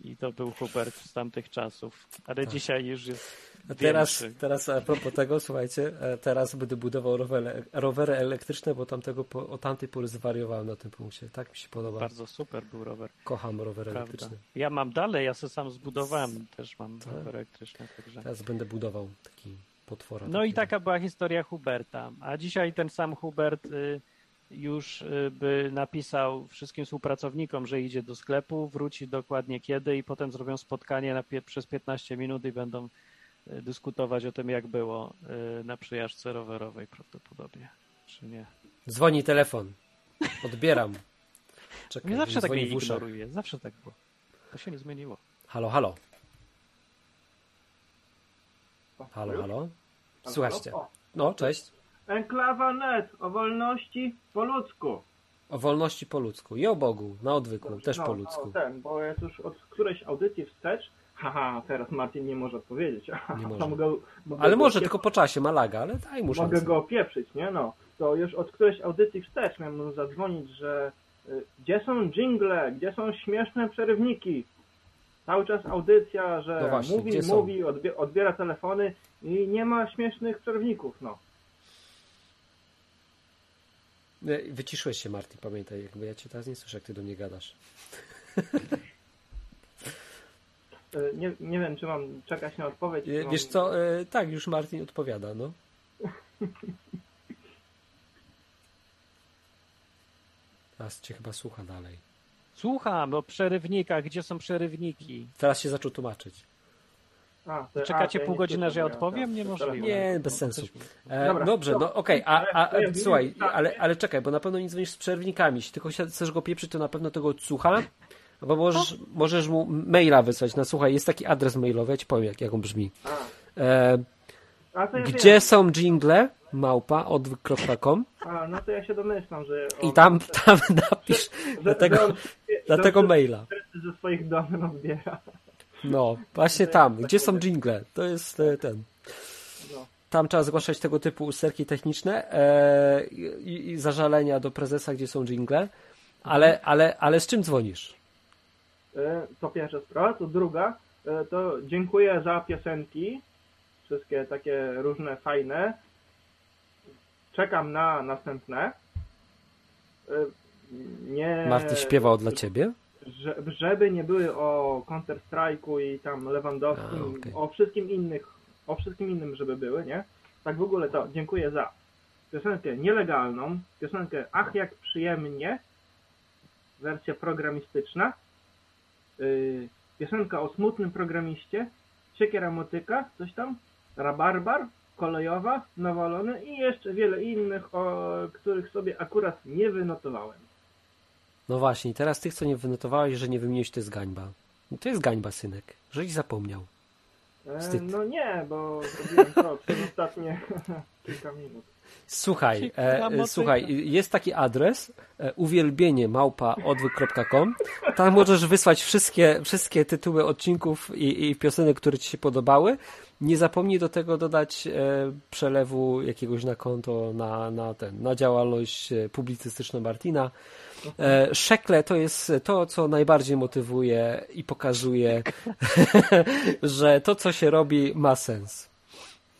I to był Hubert z tamtych czasów. Ale Tak. dzisiaj już jest A teraz, większy. teraz a propos tego, słuchajcie, e, teraz będę budował rowery, rowery elektryczne, bo tamtego, po- o tamtej pory zwariowałem na tym punkcie. Tak mi się podoba. Bardzo super był rower. Kocham rowery Prawda. elektryczne. Ja mam dalej, ja sobie sam zbudowałem, też mam Tak? rower elektryczny. Także. Teraz będę budował taki potwora. No i takiego. taka była historia Huberta. A dzisiaj ten sam Hubert y, już y, by napisał wszystkim współpracownikom, że idzie do sklepu, wróci dokładnie kiedy i potem zrobią spotkanie na pie- przez 15 minut i będą y, dyskutować o tym, jak było y, na przejażdżce rowerowej prawdopodobnie. Czy nie? Dzwoni telefon. Odbieram. Czekaj, Nie zawsze tak uszach. ignoruje. Zawsze tak było. To się nie zmieniło. Halo, halo. Halo, halo. Słuchajcie. No, cześć. Enklawa net o wolności po ludzku. O wolności po ludzku. I o Bogu, na odwyku, też no, po ludzku. No, ten, bo jest już od którejś audycji wstecz. Haha, teraz Martin nie może odpowiedzieć. Nie [laughs] może. To mogę, mogę Ale może opie- tylko po czasie, Malaga, ale daj mu Mogę go opieprzyć, nie no. To już od którejś audycji wstecz miałem mu zadzwonić, że y, gdzie są jingle, gdzie są śmieszne przerywniki. Cały czas audycja, że No właśnie, mówi, mówi, odbie- odbiera telefony i nie ma śmiesznych przerywników, no. Nie, Wyciszyłeś się, Martin, pamiętaj, jakby ja cię teraz nie słyszę, jak ty do mnie gadasz. Y, Nie, nie wiem, czy mam czekać na odpowiedź. czy E, mam- Wiesz co, e, tak, już Martin odpowiada, no. [laughs] Teraz cię chyba słucha dalej. Słucham o przerywnikach. Gdzie są przerywniki? Teraz się zaczął tłumaczyć. A, Czekacie a, pół godziny, że ja odpowiem? Niemożliwe. Nie, bez sensu. E, Dobra, dobrze, to- no okej, a, a, a słuchaj, tak, ale, ale czekaj, bo na pewno nie dzwonisz z przerwnikami. Jeśli tylko chcesz go pieprzyć, to na pewno tego odsłucha. Bo możesz, możesz mu maila wysłać. No słuchaj, jest taki adres mailowy, ja ci powiem, jak, jak on brzmi. E, a to ja gdzie wiem. są jingle? Małpa, odwyk.com A, no to ja się domyślam, że... i on- tam, tam napisz że- do tego, że do tego maila. ze swoich domen odbiera. No, właśnie tam. Gdzie są jingle? To jest e, ten. No. Tam trzeba zgłaszać tego typu usterki techniczne e, i, i zażalenia do prezesa, gdzie są jingle. Ale, ale, ale z czym dzwonisz? E, To pierwsza sprawa. To druga, e, to dziękuję za piosenki. Wszystkie takie różne, fajne. Czekam na następne. Nie... Marty śpiewał dla ciebie? Że- żeby nie były o Counter Strike'u i tam Lewandowskim, A, okej. o wszystkim innych, o wszystkim innym, żeby były, nie? Tak w ogóle to dziękuję za piosenkę nielegalną, piosenkę Ach jak przyjemnie, wersja programistyczna, yy, piosenka o smutnym programiście, Siekiera Motyka, coś tam, rabarbar, kolejowa, nawalony i jeszcze wiele innych, o których sobie akurat nie wynotowałem. No właśnie, teraz tych, co nie wynotowałeś, że nie wymieniłeś, to jest gańba. No to jest gańba, synek. Żeś zapomniał. E, Wstyd. no nie, bo zrobiłem to przez ostatnie [laughs] kilka minut. Słuchaj, e, e, słuchaj, jest taki adres e, uwielbienie małpa odwyk.com. Tam możesz wysłać wszystkie, wszystkie tytuły odcinków i, i piosenek, które ci się podobały. Nie zapomnij do tego dodać e, przelewu jakiegoś na konto na, na, ten, na działalność e, publicystyczną Martina. E, Szekle to jest to, co najbardziej motywuje i pokazuje, [laughs] że to, co się robi, ma sens.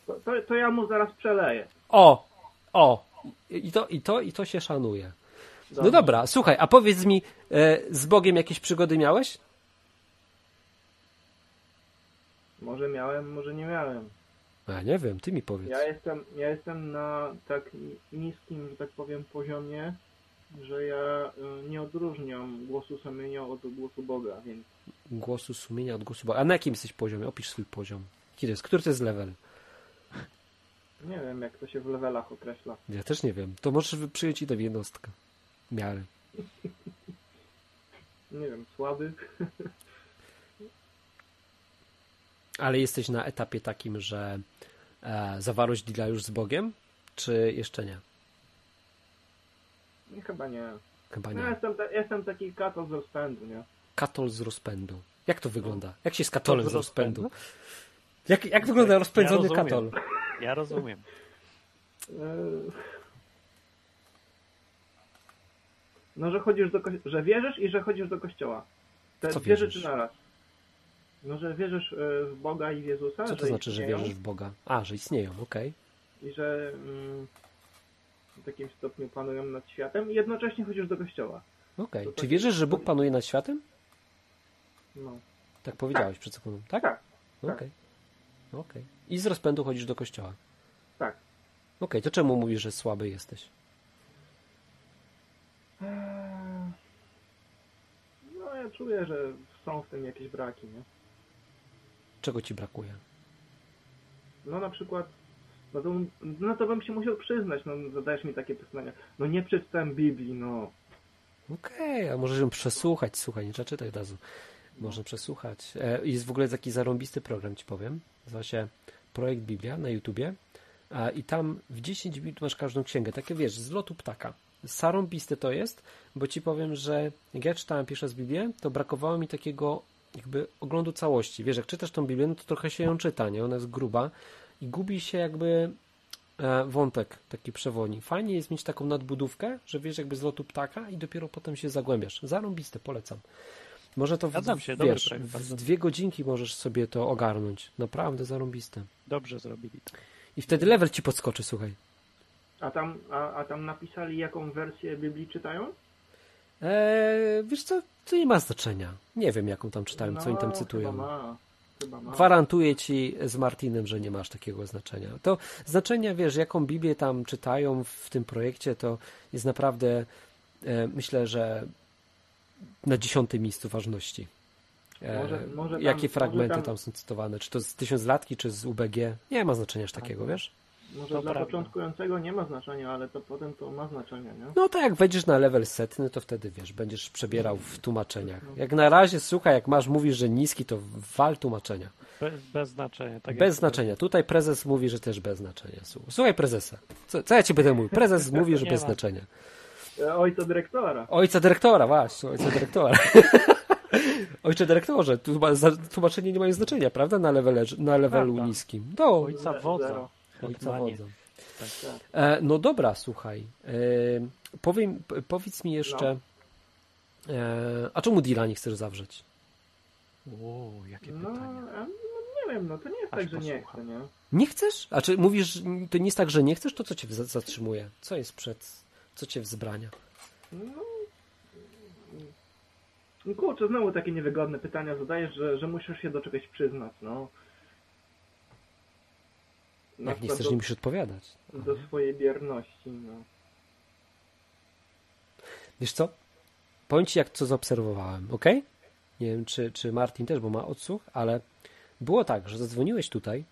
To, to, to ja mu zaraz przeleję. O! O! I to, i to, i to się szanuje. No dobra, słuchaj, a powiedz mi, e, z Bogiem jakieś przygody miałeś? Może miałem, może nie miałem. Ja nie wiem, ty mi powiedz. Ja jestem, ja jestem na tak niskim, że tak powiem, poziomie, że ja y, nie odróżniam głosu sumienia od głosu Boga, więc Głosu sumienia od głosu Boga. A na jakim jesteś poziomie? Opisz swój poziom. To jest? Który to jest level? nie wiem, jak to się w levelach określa. Ja też nie wiem. To możesz przyjąć i tę jednostkę. Miary. Nie wiem, słaby. Ale jesteś na etapie takim, że e, zawarłeś deala już z Bogiem? Czy jeszcze nie? Nie, Chyba nie. Chyba No, nie. jestem, ta, jestem taki katol z rozpędu, nie? Katol z rozpędu. Jak to wygląda? Jak się z katolem To z rozpędu? Jak, jak wygląda rozpędzony rozumiem. katol? Ja rozumiem. Yy. No, że chodzisz do ko- że wierzysz i że chodzisz do kościoła. Te Co dwie wierzysz? rzeczy naraz. No, że wierzysz yy, w Boga i w Jezusa, Co to znaczy, że istnieją wierzysz w Boga? A, że istnieją, okej. i że mm, w takim stopniu panują nad światem i jednocześnie chodzisz do kościoła. Okej. To Czy tak- wierzysz, że Bóg panuje nad światem? No. Tak powiedziałeś przed sekundą, tak? Tak, Okej. tak. Okej. I z rozpędu chodzisz do kościoła. tak. Okej, to czemu mówisz, że słaby jesteś? Eee, No, ja czuję, że są w tym jakieś braki, nie? Czego ci brakuje? No na przykład, no to, no to bym się musiał przyznać, no zadajesz mi takie pytania. No nie przeczytałem Biblii, no. Okej, a możesz ją przesłuchać, słuchaj, nie trzeba czytać od razu. Można przesłuchać. E, Jest w ogóle taki zarąbisty program, ci powiem. Nazywa się Projekt Biblia na YouTubie. I tam w 10 minut masz każdą księgę. Takie wiesz, z lotu ptaka. Zarąbiste to jest, bo ci powiem, że jak ja czytałem pierwszy raz Biblię, to brakowało mi takiego jakby oglądu całości. Wiesz, jak czytasz tą Biblię, no to trochę się ją czyta, nie? Ona jest gruba i gubi się jakby e, wątek taki przewodni. Fajnie jest mieć taką nadbudówkę, że wiesz jakby z lotu ptaka i dopiero potem się zagłębiasz. Zarąbiste, polecam. Może to w, się, wiesz, projekt, w dwie godzinki możesz sobie to ogarnąć. Naprawdę zarąbiste. Dobrze zrobili to. I wtedy level ci podskoczy, słuchaj. A tam, a, a tam napisali, jaką wersję Biblii czytają? Eee, wiesz co, to nie ma znaczenia. Nie wiem, jaką tam czytałem, co oni tam No, cytują. Chyba ma. Gwarantuję ci z Martinem, że nie masz takiego znaczenia. To znaczenie, wiesz, jaką Biblię tam czytają w tym projekcie, to jest naprawdę, e, myślę, że na dziesiątym miejscu ważności. E, Może- może tam- jakie fragmenty tam... tam- są cytowane? Czy to z tysiąclatki, czy z UBG? Nie ma znaczenia aż takiego, Tak. wiesz? Może To dla prawda. początkującego nie ma znaczenia, ale to potem to ma znaczenie, nie? No to jak wejdziesz na level setny, to wtedy wiesz, będziesz przebierał w tłumaczeniach. Jak na razie, słuchaj, jak masz, mówisz, że niski, to wal tłumaczenia. Bez, bez znaczenia. Tak bez znaczenia. Tutaj prezes mówi, że też bez znaczenia. Słu- Słuchaj prezesa. Co, co ja ci będę mówił? Prezes [laughs] mówi, że bez ma. znaczenia. Ojca dyrektora. Ojca dyrektora, właśnie, ojca dyrektora. [laughs] Ojcze dyrektorze, tłumaczenie nie mają znaczenia, prawda? Na, levele, na levelu Prawda. niskim. Do, Ojca Zero. wodza. Ojca wodza. Tak. E, no dobra, słuchaj. E, powiem, powiedz mi jeszcze, e, a czemu deala nie chcesz zawrzeć? Ło, jakie No, pytania. a, no, nie wiem, no to nie jest Aż tak, że nie posłucham. chcę, nie? Nie chcesz? A czy mówisz, to nie jest tak, że nie chcesz? To co cię za- zatrzymuje? Co jest przed, co cię wzbrania? No, no kurczę, znowu takie niewygodne pytania zadajesz, że, że musisz się do czegoś przyznać, no. Na Jak nie chcesz, do, nie musisz odpowiadać. do swojej bierności, no. Wiesz co? Powiem ci, jak co zaobserwowałem, ok? Nie wiem, czy, czy Martin też, bo ma odsłuch, ale było tak, że zadzwoniłeś tutaj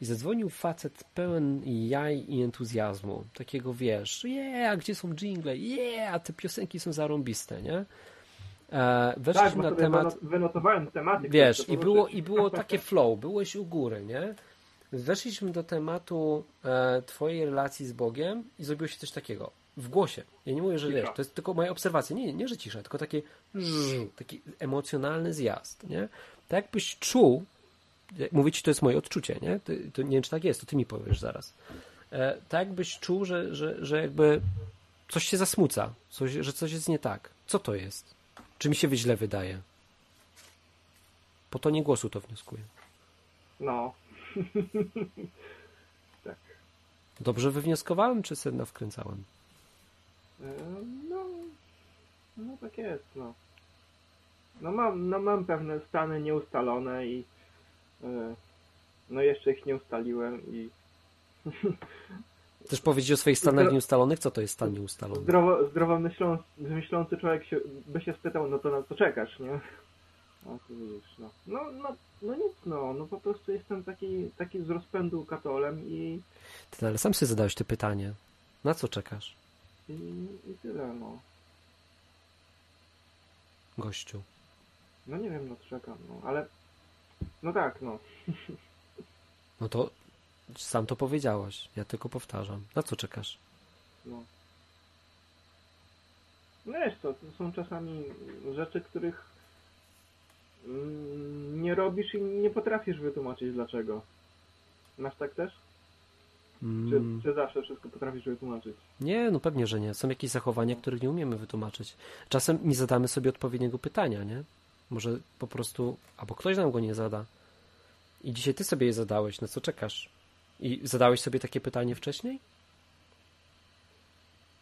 i zadzwonił facet pełen jaj i entuzjazmu. Takiego, wiesz, yeah, gdzie są jingle? Yeah, te piosenki są zarąbiste, nie? E, Tak, weszliśmy bo na temat... wynotowałem tematy. Wiesz, i było, i było takie flow, byłeś u góry, nie? Weszliśmy do tematu e, twojej relacji z Bogiem i zrobiło się coś takiego. W głosie. Ja nie mówię, że Cisza. wiesz, to jest tylko moja obserwacja. Nie, nie, że cisza, tylko taki taki emocjonalny zjazd, nie? Tak jakbyś czuł, jak mówię ci, to jest moje odczucie, nie? To, to nie wiem, czy tak jest, to ty mi powiesz zaraz. E, tak jakbyś czuł, że, że, że jakby coś się zasmuca, coś, że coś jest nie tak. Co to jest? Czy mi się źle wydaje? Po tonie głosu to wnioskuję. No. [laughs] Dobrze wywnioskowałem, czy sedna wkręcałem? E, No, no tak jest, no. No mam, no mam pewne stany nieustalone i e, no jeszcze ich nie ustaliłem i [laughs] Chcesz powiedzieć o swoich stanach Zdro- nieustalonych? Co to jest stan nieustalony? zdrowo, zdrowo myślący, myślący człowiek się, by się spytał, no to na co czekasz, nie? No to widzisz, no. No, no, no nic, no, no po prostu jestem taki, taki z rozpędu katolem i, Ty, ale sam sobie zadałeś to pytanie. Na co czekasz, i, i tyle, no. gościu? No nie wiem, no czekam, no, ale no tak, no. [laughs] No to sam to powiedziałaś. Ja tylko powtarzam. Na co czekasz? No. No wiesz co, to są czasami rzeczy, których nie robisz i nie potrafisz wytłumaczyć dlaczego. Masz tak też? Czy, Mm, czy zawsze wszystko potrafisz wytłumaczyć? nie, no pewnie, że nie. Są jakieś zachowania, których nie umiemy wytłumaczyć. Czasem nie zadamy sobie odpowiedniego pytania, nie? Może po prostu, albo ktoś nam go nie zada. I dzisiaj ty sobie je zadałeś. Na co czekasz? I zadałeś sobie takie pytanie wcześniej?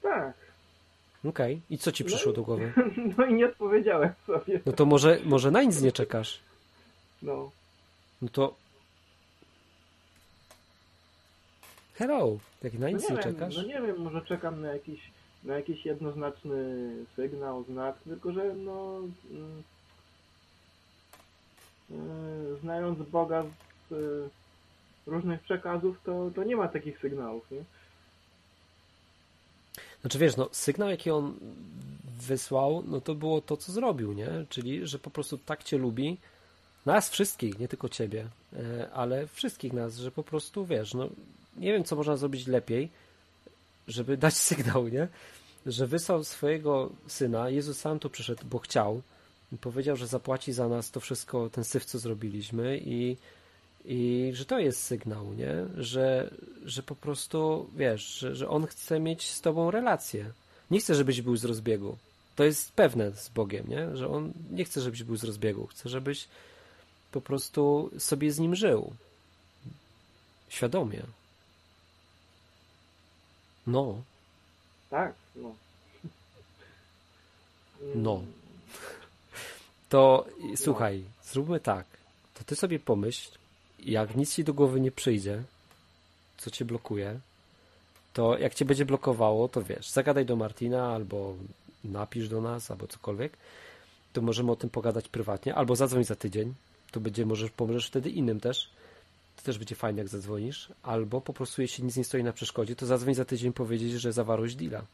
Tak. Okej. I co ci przyszło do głowy? [laughs] No i nie odpowiedziałem sobie. No to może, może na nic nie czekasz. No. No to. Hello, jak na No nic nie nie wiem, czekasz? no nie wiem, może czekam na jakiś, na jakiś jednoznaczny sygnał, znak, tylko że no yy, znając Boga z yy, różnych przekazów, to, to nie ma takich sygnałów, nie? Znaczy wiesz, no sygnał jaki on wysłał, no to było to, co zrobił, nie? Czyli, że po prostu tak cię lubi, nas wszystkich, nie tylko ciebie, e, ale wszystkich nas, że po prostu wiesz, no nie wiem, co można zrobić lepiej, żeby dać [laughs] sygnał, nie? Że wysłał swojego syna, Jezus sam tu przyszedł, bo chciał, powiedział, że zapłaci za nas to wszystko, ten syf, co zrobiliśmy i i że to jest sygnał, nie? Że, że po prostu, wiesz, że, że on chce mieć z tobą relację. Nie chce, żebyś był z rozbiegu. To jest pewne z Bogiem, nie? Że on nie chce, żebyś był z rozbiegu. Chce, żebyś po prostu sobie z nim żył. Świadomie. No, Tak, no. No. to słuchaj, zróbmy tak. To ty sobie pomyśl, jak nic ci do głowy nie przyjdzie, co cię blokuje, to jak cię będzie blokowało, to wiesz, zagadaj do Martina albo napisz do nas, albo cokolwiek, to możemy o tym pogadać prywatnie, albo zadzwoń za tydzień, to będzie, możesz, pomożesz wtedy innym też, to też będzie fajnie, jak zadzwonisz, albo po prostu, jeśli nic nie stoi na przeszkodzie, to zadzwoń za tydzień powiedzieć, że zawarłeś deala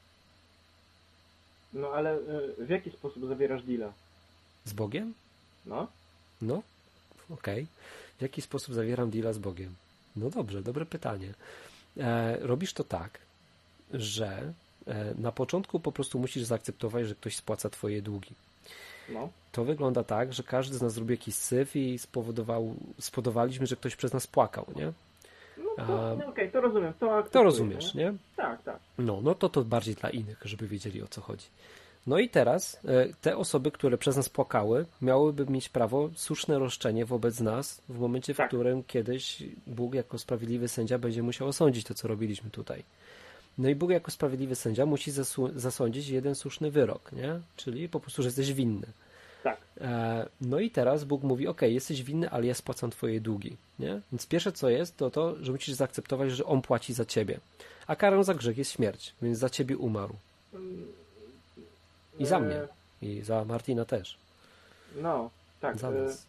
No ale y, w jaki sposób zawierasz deala? z Bogiem. No? No, okej. W jaki sposób zawieram deala z Bogiem? No dobrze, dobre pytanie. E, robisz to tak, że e, na początku po prostu musisz zaakceptować, że ktoś spłaca twoje długi. No. To wygląda tak, że każdy z nas zrobił jakiś syf i spowodował, spowodowaliśmy, że ktoś przez nas płakał, nie? No to, no, okej, to rozumiem. To, To rozumiesz, nie? nie? Tak, tak. No, no to to bardziej dla innych, żeby wiedzieli o co chodzi. No i teraz e, te osoby, które przez nas płakały, miałyby mieć prawo słuszne roszczenie wobec nas w momencie, w Tak. którym kiedyś Bóg jako sprawiedliwy sędzia będzie musiał osądzić to, co robiliśmy tutaj. No i Bóg jako sprawiedliwy sędzia musi zasądzić jeden słuszny wyrok, nie? Czyli po prostu, że jesteś winny. Tak. E, No i teraz Bóg mówi, ok, jesteś winny, ale ja spłacam twoje długi, nie? Więc pierwsze co jest, to to, że musisz zaakceptować, że On płaci za ciebie. A karą za grzech jest śmierć, więc za ciebie umarł. I za mnie. I za Martina też. No, tak. Za e, nas.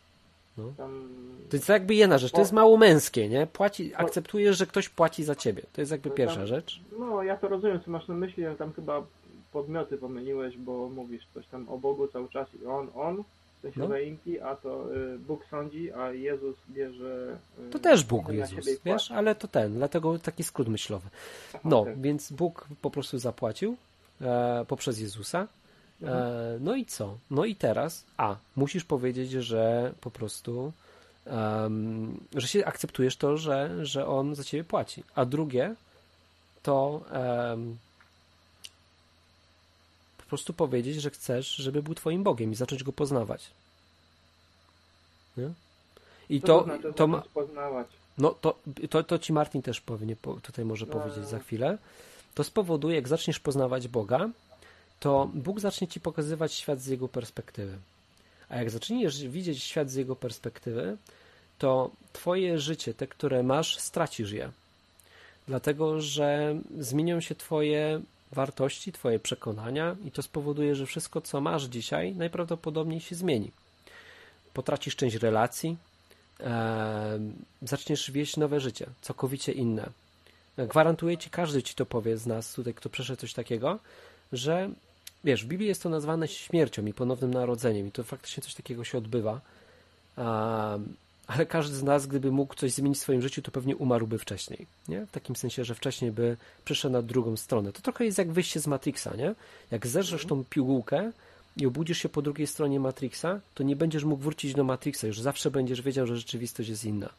No. Tam... To jest jakby jedna rzecz, to jest mało męskie, nie? Płaci, akceptujesz, że ktoś płaci za ciebie. To jest jakby No pierwsza tam- rzecz. No, ja to rozumiem, co masz na myśli, ale tam chyba podmioty pomyliłeś, bo mówisz coś tam o Bogu cały czas i on, on, w sensie No. a to y, Bóg sądzi, a Jezus bierze... Y, To też Bóg Jezus, wiesz, ale to ten, dlatego taki skrót myślowy. Aha, No, więc Bóg po prostu zapłacił e, poprzez Jezusa. E, no i co? No i teraz, a, musisz powiedzieć, że po prostu, em, że się akceptujesz to, że, że On za ciebie płaci. A drugie, to em, po prostu powiedzieć, że chcesz, żeby był twoim Bogiem i zacząć Go poznawać. Nie? I to, znaczy to ma, poznawać? no to, to, to ci Martin też pewnie po, tutaj może No. powiedzieć za chwilę. To spowoduje, jak zaczniesz poznawać Boga, to Bóg zacznie ci pokazywać świat z jego perspektywy. A jak zaczniesz widzieć świat z jego perspektywy, to twoje życie, te, które masz, stracisz je. Dlatego, że zmienią się twoje wartości, twoje przekonania i to spowoduje, że wszystko, co masz dzisiaj, najprawdopodobniej się zmieni. Potracisz część relacji, e, zaczniesz wieść nowe życie, całkowicie inne. Gwarantuję ci, każdy ci to powie z nas tutaj, kto przeszedł coś takiego, że wiesz, w Biblii jest to nazwane śmiercią i ponownym narodzeniem i to faktycznie coś takiego się odbywa. Ale każdy z nas, gdyby mógł coś zmienić w swoim życiu, to pewnie umarłby wcześniej. Nie? W takim sensie, że wcześniej by przeszedł na drugą stronę. To trochę jest jak wyjście z Matrixa, nie? Jak zerzesz tą pigułkę i obudzisz się po drugiej stronie Matrixa, to nie będziesz mógł wrócić do Matrixa, już zawsze będziesz wiedział, że rzeczywistość jest inna.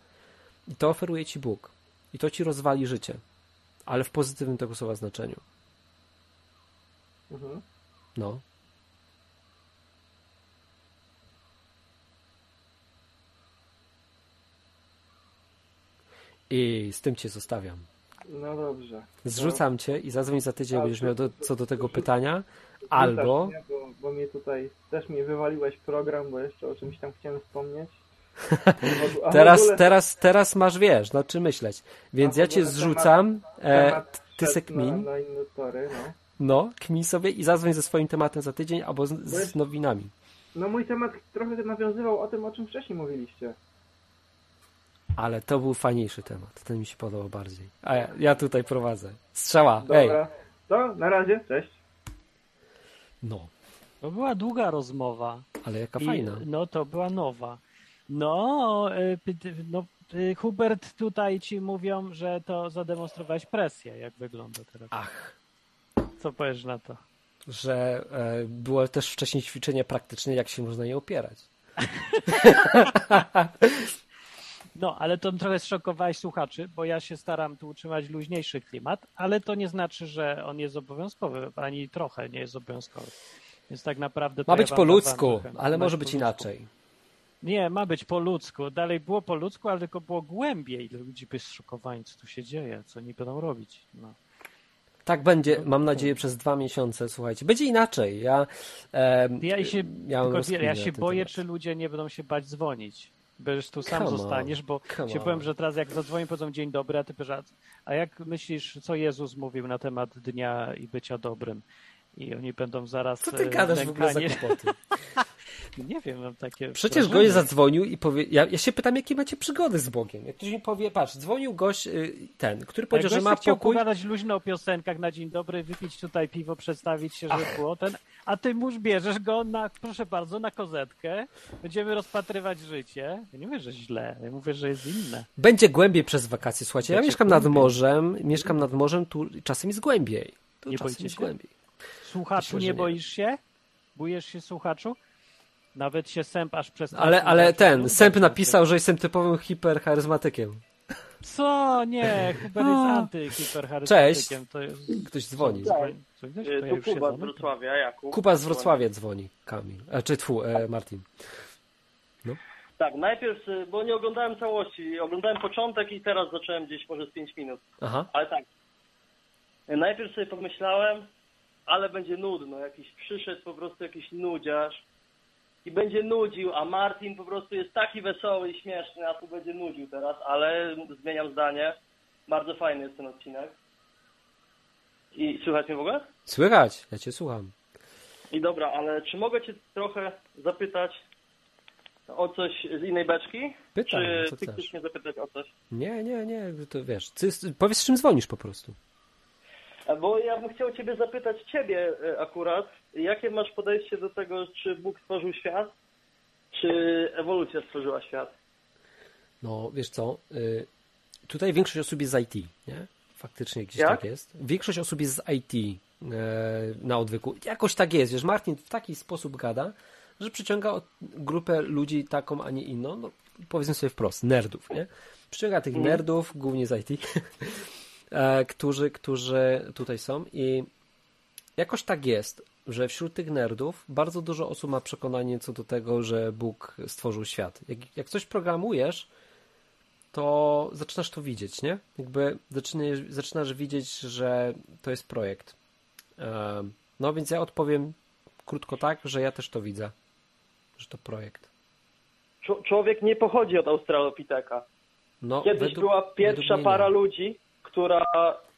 I to oferuje ci Bóg. I to ci rozwali życie. Ale w pozytywnym tego słowa znaczeniu. Mhm. No. I z tym cię zostawiam. No dobrze. Zrzucam cię i zadzwoń za tydzień, będziesz miał do, co do tego pytania. Albo Mnie, bo, bo mnie tutaj też mi wywaliłeś program, bo jeszcze o czymś tam chciałem wspomnieć. [laughs] Teraz, ogóle teraz, teraz masz, wiesz, nad czym myśleć. Więc ja cię zrzucam, e, temat ty se szedł na, kmin, na inne tory, no. No, kmin sobie i zadzwoń ze swoim tematem za tydzień albo z, z nowinami. No mój temat trochę nawiązywał o tym, o czym wcześniej mówiliście. Ale to był fajniejszy temat. Ten mi się podobał bardziej. A ja, ja tutaj prowadzę. Strzała, ej. Dobra. To na razie, cześć. No, To była długa rozmowa. ale jaka I, fajna. No, to była nowa. No, y, no y, Hubert, tutaj ci mówią, że to zademonstrowałeś presję, jak wygląda teraz. Ach, Co powiesz na to? że e, było też wcześniej ćwiczenie praktyczne, jak się można je opierać. [laughs] No, ale to trochę zszokowałeś słuchaczy, bo ja się staram tu utrzymać luźniejszy klimat, ale to nie znaczy, że on jest obowiązkowy, ani trochę nie jest obowiązkowy. Więc tak naprawdę. to Ma ja być wam po ludzku, trochę. ale może być inaczej. Nie, ma być po ludzku. Dalej było po ludzku, ale tylko było głębiej. Ludzi by zszokowani, co tu się dzieje, co oni będą robić. No. Tak będzie, mam nadzieję, przez dwa miesiące, słuchajcie. Będzie inaczej. Ja, e, Ja się, tylko, ja się boję, temat. czy ludzie nie będą się bać dzwonić. Będziesz tu sam Come zostaniesz, bo się on. powiem, że teraz jak zadzwonię, powiedzą dzień dobry, a ty powiesz, a- jak myślisz, co Jezus mówił na temat dnia i bycia dobrym? I oni będą zaraz Co ty e, gadasz w ogóle za kłopoty? [laughs] Nie wiem, mam takie Przecież wrażenie. gość zadzwonił i powie... Ja, ja się pytam, jakie macie przygody z Bogiem. Jak ktoś mi powie, patrz, dzwonił gość y, ten, który powiedział, że ma chciał pokój. pogadać luźno o piosenkach na dzień dobry, wypić tutaj piwo, przedstawić się, że było ten, a ty mórz bierzesz go na, proszę bardzo, na kozetkę, będziemy rozpatrywać życie. Ja nie mówię, że źle, ja mówię, że jest inne. Będzie głębiej przez wakacje. Słuchajcie, ja Będzie mieszkam nad głębiej. morzem, mieszkam nad morzem, tu czasem jest głębiej. Tu Nie czasem boicie jest się? głębiej. Słuchaczu, nie. boisz się? Bujesz się słuchaczu? Nawet się sęp aż przez... Ale, ale ten, Sęp napisał, że jestem typowym hipercharyzmatykiem. Co? Nie, [laughs] Hubert jest antyhipercharyzmatykiem. Cześć. To jest... Ktoś dzwoni. Ktoś Y, to Kuba z? Wrocławia, Jakub. Kuba z Wrocławia dzwoni, Kamil. E, czy tfu, e, Martin. Tak, najpierw, y, bo nie oglądałem całości, oglądałem początek i teraz zacząłem gdzieś może z 5 minut. Aha. Ale tak, najpierw sobie pomyślałem, ale będzie nudno, jakiś przyszedł po prostu jakiś nudziarz i będzie nudził, a Martin po prostu jest taki wesoły i śmieszny, a tu będzie nudził teraz, ale zmieniam zdanie. Bardzo fajny jest ten odcinek. I słychać mnie w ogóle? Słychać, ja cię słucham. I dobra, ale czy mogę Cię trochę zapytać O coś z innej beczki? Pytam, Czy co ty chcesz. mnie zapytać o coś? Nie, nie, nie, to wiesz. Ty, powiedz, z czym dzwonisz po prostu. Bo ja bym chciał Ciebie zapytać, Ciebie e, akurat, jakie masz podejście do tego, czy Bóg stworzył świat, czy ewolucja stworzyła świat? No, wiesz co, y, tutaj większość osób jest z IT, nie? Faktycznie gdzieś Jak? tak jest. Większość osób jest z IT e, na odwyku. Jakoś tak jest, wiesz, Martin w taki sposób gada, że przyciąga grupę ludzi taką, a nie inną, no powiedzmy sobie wprost, nerdów, nie? Przyciąga tych nerdów, głównie z IT, [laughs] którzy, którzy tutaj są i jakoś tak jest, że wśród tych nerdów bardzo dużo osób ma przekonanie co do tego, że Bóg stworzył świat. Jak, jak coś programujesz, to zaczynasz to widzieć, nie? Jakby zaczynasz, zaczynasz widzieć, że to jest projekt. Em, No więc ja odpowiem krótko tak, że ja też to widzę, że to projekt. Człowiek nie pochodzi od Australopiteka. No, Kiedyś według- była pierwsza para ludzi, która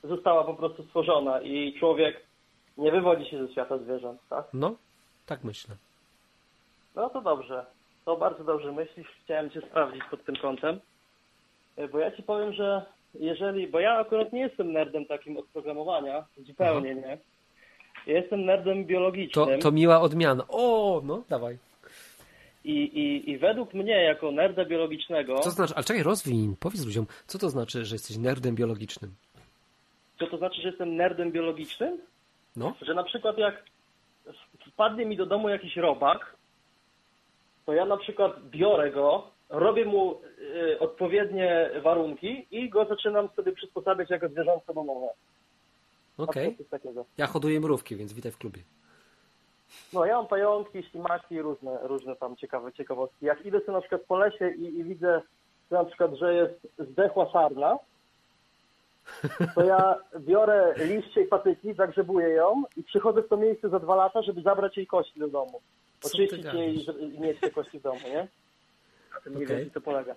została po prostu stworzona i człowiek nie wywodzi się ze świata zwierząt, tak? No, tak myślę. No to dobrze. To bardzo dobrze myślisz. Chciałem Cię sprawdzić pod tym kątem. E, Bo ja Ci powiem, że jeżeli... Bo ja akurat nie jestem nerdem takim od programowania. Zupełnie nie. Ja jestem nerdem To, biologicznym. to miła odmiana. O, no, dawaj. I, i, I według mnie, jako nerda biologicznego, Co to znaczy, ale czekaj, rozwij, powiedz ludziom, co to znaczy, że jesteś nerdem biologicznym? co to znaczy, że jestem nerdem biologicznym? No, Że na przykład jak wpadnie mi do domu jakiś robak, to ja na przykład biorę go, robię mu y, odpowiednie warunki i go zaczynam sobie przysposabiać jako zwierzątko domowe. okej. Takiego. Ja hoduję mrówki, więc witaj w klubie. No ja mam pająki, ślimaki, różne, różne tam ciekawe ciekawostki. Jak idę sobie na przykład po lesie i, i widzę że na przykład, że jest zdechła sarna, to ja biorę liście i patyki, zagrzebuję ją i przychodzę w to miejsce za dwa lata, żeby zabrać jej kości do domu. Oczyścić jej i mieć te kości w domu, nie? Na tym mniej Okej. więcej to polega.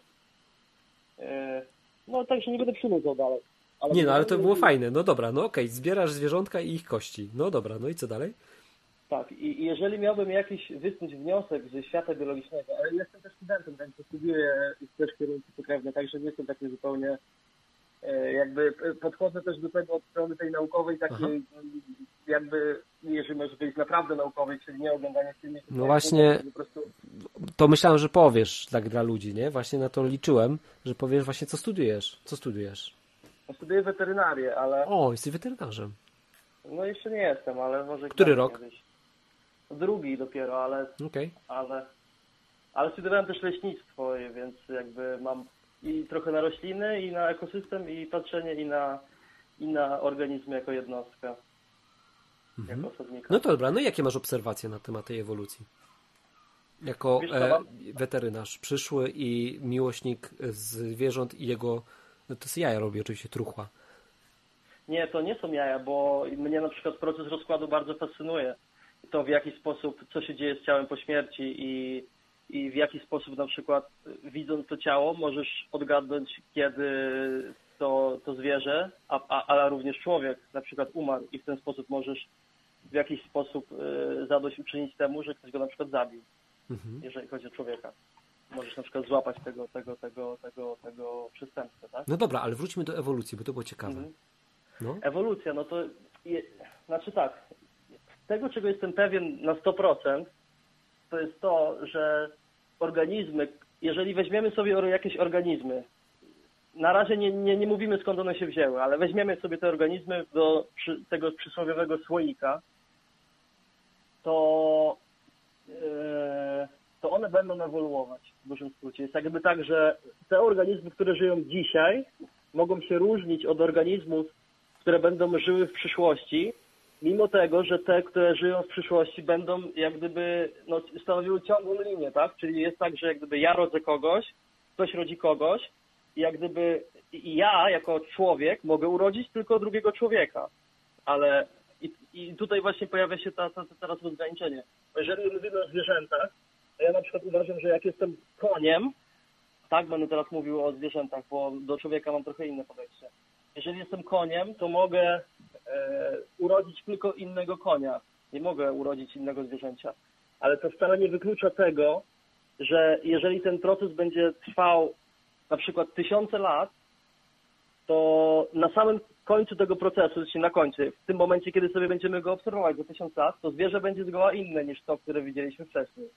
E, No także nie będę przynudzał dalej. Ale Nie no, ale to było fajne. No dobra, no okej, zbierasz zwierzątka i ich kości. No dobra, no i co dalej? Tak, i jeżeli miałbym jakiś wysnuć wniosek ze świata biologicznego, ale jestem też studentem, także studiuję też kierunki pokrewne, także nie jestem taki zupełnie e, jakby e, podchodzę też do tego od strony tej naukowej, takiej Aha. jakby, jeżeli może być naprawdę naukowej, czyli nie oglądanie filmików. No właśnie- Po prostu, To myślałem, że powiesz tak dla ludzi, nie? Właśnie na to liczyłem, że powiesz właśnie co studiujesz. Co studiujesz? no, studiuję weterynarię, ale O, jesteś weterynarzem. no jeszcze nie jestem, ale może Który kiedyś. Drugi dopiero, ale Okej. ale, ale studiowałem też leśnictwo, więc jakby mam i trochę na rośliny, i na ekosystem, i patrzenie i na, i na organizmy jako jednostkę, jako osobnika. No to dobra, no i jakie masz obserwacje na temat tej ewolucji? Jako Wiesz e, weterynarz przyszły i miłośnik zwierząt i jego, no to ja robię oczywiście truchła. Nie, to nie są jaja, bo mnie na przykład proces rozkładu bardzo fascynuje. To w jaki sposób, co się dzieje z ciałem po śmierci i, i w jaki sposób na przykład widząc to ciało możesz odgadnąć, kiedy to, to zwierzę, a, a, ale również człowiek na przykład umarł i w ten sposób możesz w jakiś sposób y, zadośćuczynić temu, że ktoś go na przykład zabił, Mhm. jeżeli chodzi o człowieka. Możesz na przykład złapać tego, tego, tego, tego, tego przestępcę, tak? No dobra, ale wróćmy do ewolucji, bo to było ciekawe. Mhm. No. Ewolucja, no to je, znaczy tak, tego czego jestem pewien na 100%, to jest to, że organizmy, jeżeli weźmiemy sobie jakieś organizmy, na razie nie, nie, nie mówimy skąd one się wzięły, ale weźmiemy sobie te organizmy do przy, tego przysłowiowego słoika, to, e, to one będą ewoluować w dużym skrócie. Jest jakby tak, że te organizmy, które żyją dzisiaj, mogą się różnić od organizmów, które będą żyły w przyszłości, mimo tego, że te, które żyją w przyszłości będą jak gdyby no, stanowiły ciągłą linię, tak? Czyli jest tak, że jak gdyby ja rodzę kogoś, ktoś rodzi kogoś i jak gdyby ja jako człowiek mogę urodzić tylko drugiego człowieka. Ale i, i tutaj właśnie pojawia się ta, ta, ta teraz rozgraniczenie. Jeżeli mówimy o zwierzętach, to ja na przykład uważam, że jak jestem koniem, tak, będę teraz mówił o zwierzętach, bo do człowieka mam trochę inne podejście. Jeżeli jestem koniem, to mogę urodzić tylko innego konia. Nie mogę urodzić innego zwierzęcia. Ale to wcale nie wyklucza tego, że jeżeli ten proces będzie trwał na przykład tysiące lat, to na samym końcu tego procesu, czyli na końcu, w tym momencie, kiedy sobie będziemy go obserwować za tysiąc lat, to zwierzę będzie zgoła inne niż to, które widzieliśmy wcześniej.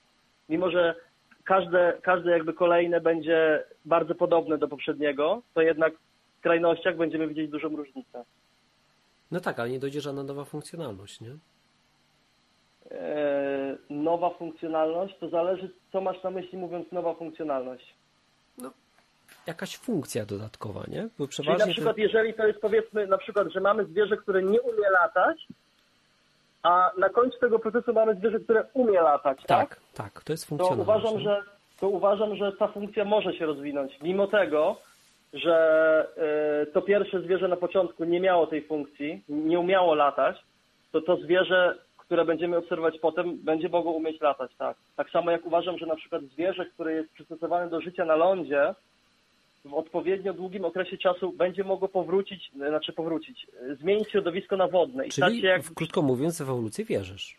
Mimo, że każde, każde jakby kolejne będzie bardzo podobne do poprzedniego, to jednak w skrajnościach będziemy widzieć dużą różnicę. No tak, ale nie dojdzie żadna nowa funkcjonalność, nie? Eee, nowa funkcjonalność, to zależy, co masz na myśli mówiąc nowa funkcjonalność. Jakaś funkcja dodatkowa, nie? Bo Czyli przeważnie na te- przykład, jeżeli to jest powiedzmy, na przykład, że mamy zwierzę, które nie umie latać, a na końcu tego procesu mamy zwierzę, które umie latać, tak? Tak, tak, to jest To funkcjonalność. uważam, nie? że to uważam, że ta funkcja może się rozwinąć, mimo tego, że e, to pierwsze zwierzę na początku nie miało tej funkcji, nie umiało latać, to to zwierzę, które będziemy obserwować potem, będzie mogło umieć latać, tak. Tak samo jak uważam, że na przykład zwierzę, które jest przystosowane do życia na lądzie, w odpowiednio długim okresie czasu będzie mogło powrócić, znaczy powrócić, zmienić środowisko na wodne i Czyli, się jak w- krótko mówiąc, w ewolucję wierzysz.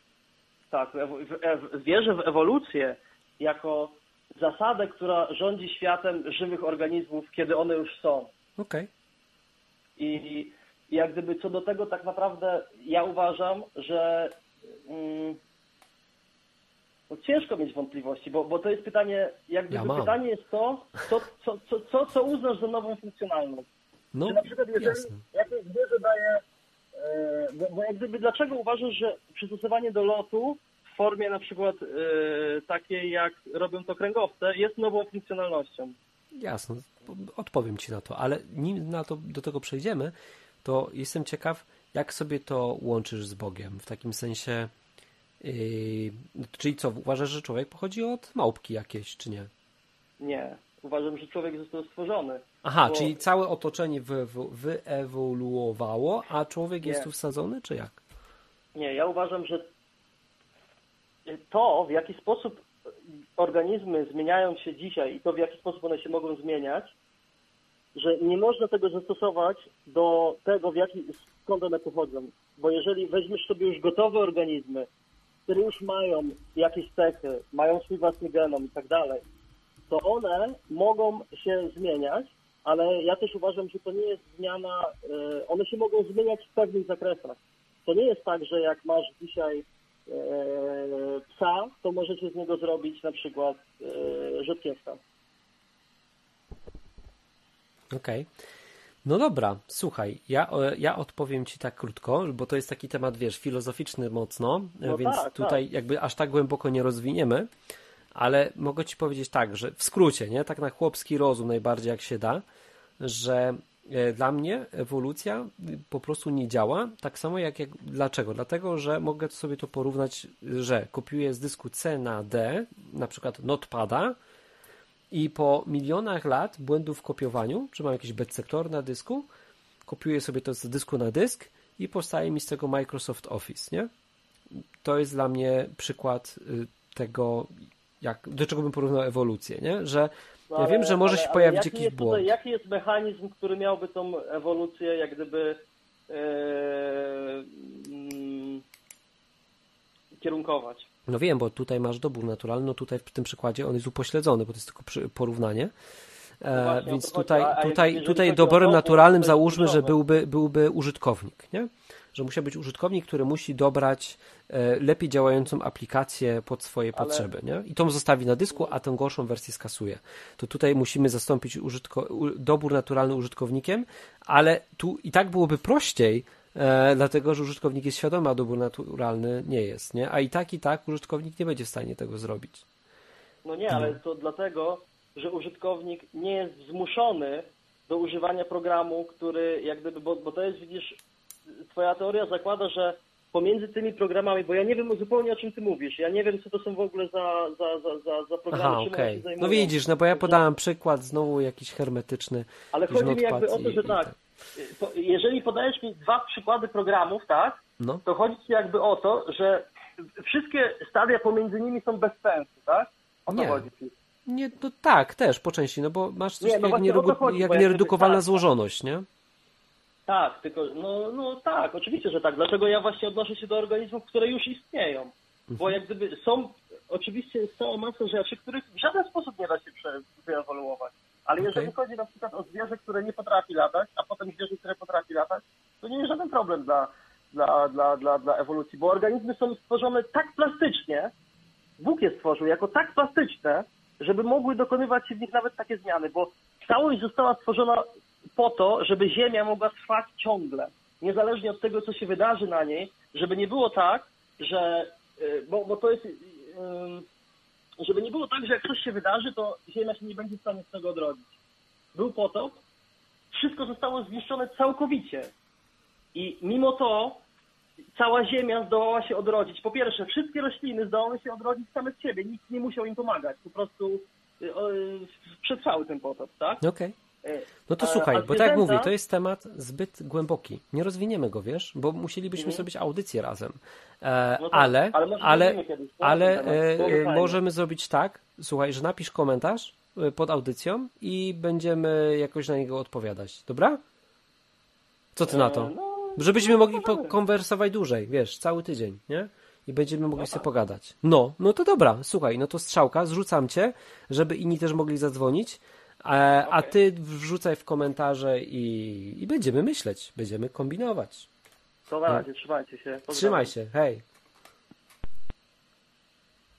tak, w, w, w, wierzę w ewolucję jako zasadę, która rządzi światem żywych organizmów, kiedy one już są. Okej. I, i jak gdyby co do tego tak naprawdę ja uważam, że mm, no ciężko mieć wątpliwości, bo, bo to jest pytanie, jak Ja gdyby mam. pytanie jest to, co, co, co, co, co uznasz za nową funkcjonalność. No, Czy na przykład jeżeli jasne. jakieś zwierzę daje, e, bo, bo jak gdyby dlaczego uważasz, że przystosowanie do lotu formie na przykład e, takiej jak robią to kręgowce jest nową funkcjonalnością? Jasno, odpowiem Ci na to, ale nim na to, do tego przejdziemy, to jestem ciekaw, jak sobie to łączysz z Bogiem, w takim sensie, yy, czyli co, uważasz, że człowiek pochodzi od małpki jakiejś, czy nie? Nie. Uważam, że człowiek został stworzony. Aha, Bo- czyli całe otoczenie wy, wy, wyewoluowało, a człowiek Nie. jest tu wsadzony, czy jak? Nie, ja uważam, że to, w jaki sposób organizmy zmieniają się dzisiaj i to, w jaki sposób one się mogą zmieniać, że nie można tego zastosować do tego, w jaki, skąd one pochodzą. Bo jeżeli weźmiesz sobie już gotowe organizmy, które już mają jakieś cechy, mają swój własny genom i tak dalej, to one mogą się zmieniać, ale ja też uważam, że to nie jest zmiana, e, one się mogą zmieniać w pewnych zakresach. To nie jest tak, że jak masz dzisiaj psa, to możecie z niego zrobić na przykład e, rzodkiewka. Okej. No dobra, słuchaj, ja, e, ja odpowiem Ci tak krótko, bo to jest taki temat, wiesz, filozoficzny mocno, e, No więc tak, tutaj jakby aż tak głęboko nie rozwiniemy, ale mogę Ci powiedzieć tak, że w skrócie, nie, tak na chłopski rozum najbardziej jak się da, że e, dla mnie ewolucja po prostu nie działa, tak samo jak, jak dlaczego? Dlatego, że mogę sobie to porównać, że kopiuję z dysku C na D, na przykład notepada, i po milionach lat błędów w kopiowaniu, że mam jakiś sektor na dysku, kopiuję sobie to z dysku na dysk i powstaje mi z tego Microsoft Office, nie? To jest dla mnie przykład y, tego, jak, do czego bym porównał ewolucję, nie? Że No ja wiem, że może ale- się pojawić jaki jakiś jest błąd. Tutaj, jaki jest mechanizm, który miałby tą ewolucję jak gdyby mm, kierunkować? No wiem, bo tutaj masz dobór naturalny, no tutaj w tym przykładzie on jest upośledzony, bo to jest tylko przy, porównanie. No E, właśnie, o więc chodzi. tutaj, tutaj, tutaj doborem naturalnym załóżmy, że byłby, byłby użytkownik, nie? Że musiał być użytkownik, który musi dobrać e, lepiej działającą aplikację pod swoje Ale- potrzeby, nie? I tą zostawi na dysku, a tę gorszą wersję skasuje. To tutaj musimy zastąpić użytko, dobór naturalny użytkownikiem, ale tu i tak byłoby prościej, e, dlatego że użytkownik jest świadomy, a dobór naturalny nie jest, nie? A i tak, i tak użytkownik nie będzie w stanie tego zrobić. No nie, ale to dlatego, że użytkownik nie jest zmuszony do używania programu, który jak gdyby, bo, bo to jest, widzisz, twoja teoria zakłada, że pomiędzy tymi programami, bo ja nie wiem zupełnie o czym ty mówisz, ja nie wiem, co to są w ogóle za, za, za, za, za programy, Aha, zajmują. No widzisz, no bo ja podałem przykład znowu jakiś hermetyczny. Ale chodzi mi jakby o to, i- że i tak, po- jeżeli podajesz mi dwa przykłady programów, tak, No, to chodzi ci jakby o to, że wszystkie stadia pomiędzy nimi są bez sensu, tak? O to Nie. chodzi ci. nie, no tak, też po części, no bo masz coś Nie, no jak, o to nieredu- chodzi, jak tak, złożoność, nie? Tak, tylko, no, no tak, oczywiście, że tak. Dlatego ja właśnie odnoszę się do organizmów, które już istnieją. Bo jak gdyby są oczywiście jest cała masa rzeczy, których w żaden sposób nie da się prze- wyewoluować. Ale jeżeli Okej. chodzi na przykład o zwierzę, które nie potrafi latać, a potem zwierzę, które potrafi latać, to nie jest żaden problem dla, dla, dla, dla, dla ewolucji, bo organizmy są stworzone tak plastycznie, Bóg je stworzył jako tak plastyczne, żeby mogły dokonywać się w nich nawet takie zmiany, bo całość została stworzona po to, żeby Ziemia mogła trwać ciągle, niezależnie od tego, co się wydarzy na niej, żeby nie było tak, że, y, bo, bo to jest, y, y, żeby nie było tak, że jak coś się wydarzy, to Ziemia się nie będzie w stanie z tego odrodzić. Był potop, wszystko zostało zniszczone całkowicie i mimo to cała Ziemia zdołała się odrodzić. Po pierwsze, wszystkie rośliny zdołały się odrodzić same z siebie, nikt nie musiał im pomagać, po prostu przetrwały ten potop, tak? Okej. Y, No to a- słuchaj, bo tak jak mówię, to jest temat zbyt głęboki. Nie rozwiniemy go, wiesz, bo musielibyśmy Mhm. zrobić audycję razem. E, No tak, ale, ale ale, no, temat. e, e, możemy zrobić tak, słuchaj, że napisz komentarz e, pod audycją i będziemy jakoś na niego odpowiadać, dobra? Co ty na to? E, no, Żebyśmy no, mogli możemy. konwersować dłużej, wiesz, cały tydzień, nie? I będziemy mogli No sobie tak. pogadać. No, no to dobra, słuchaj, no to strzałka, zrzucam cię, żeby inni też mogli zadzwonić, a Okej. ty wrzucaj w komentarze i, i będziemy myśleć, będziemy kombinować. To na razie, trzymajcie się. Pozdrawiam. Trzymaj się, hej,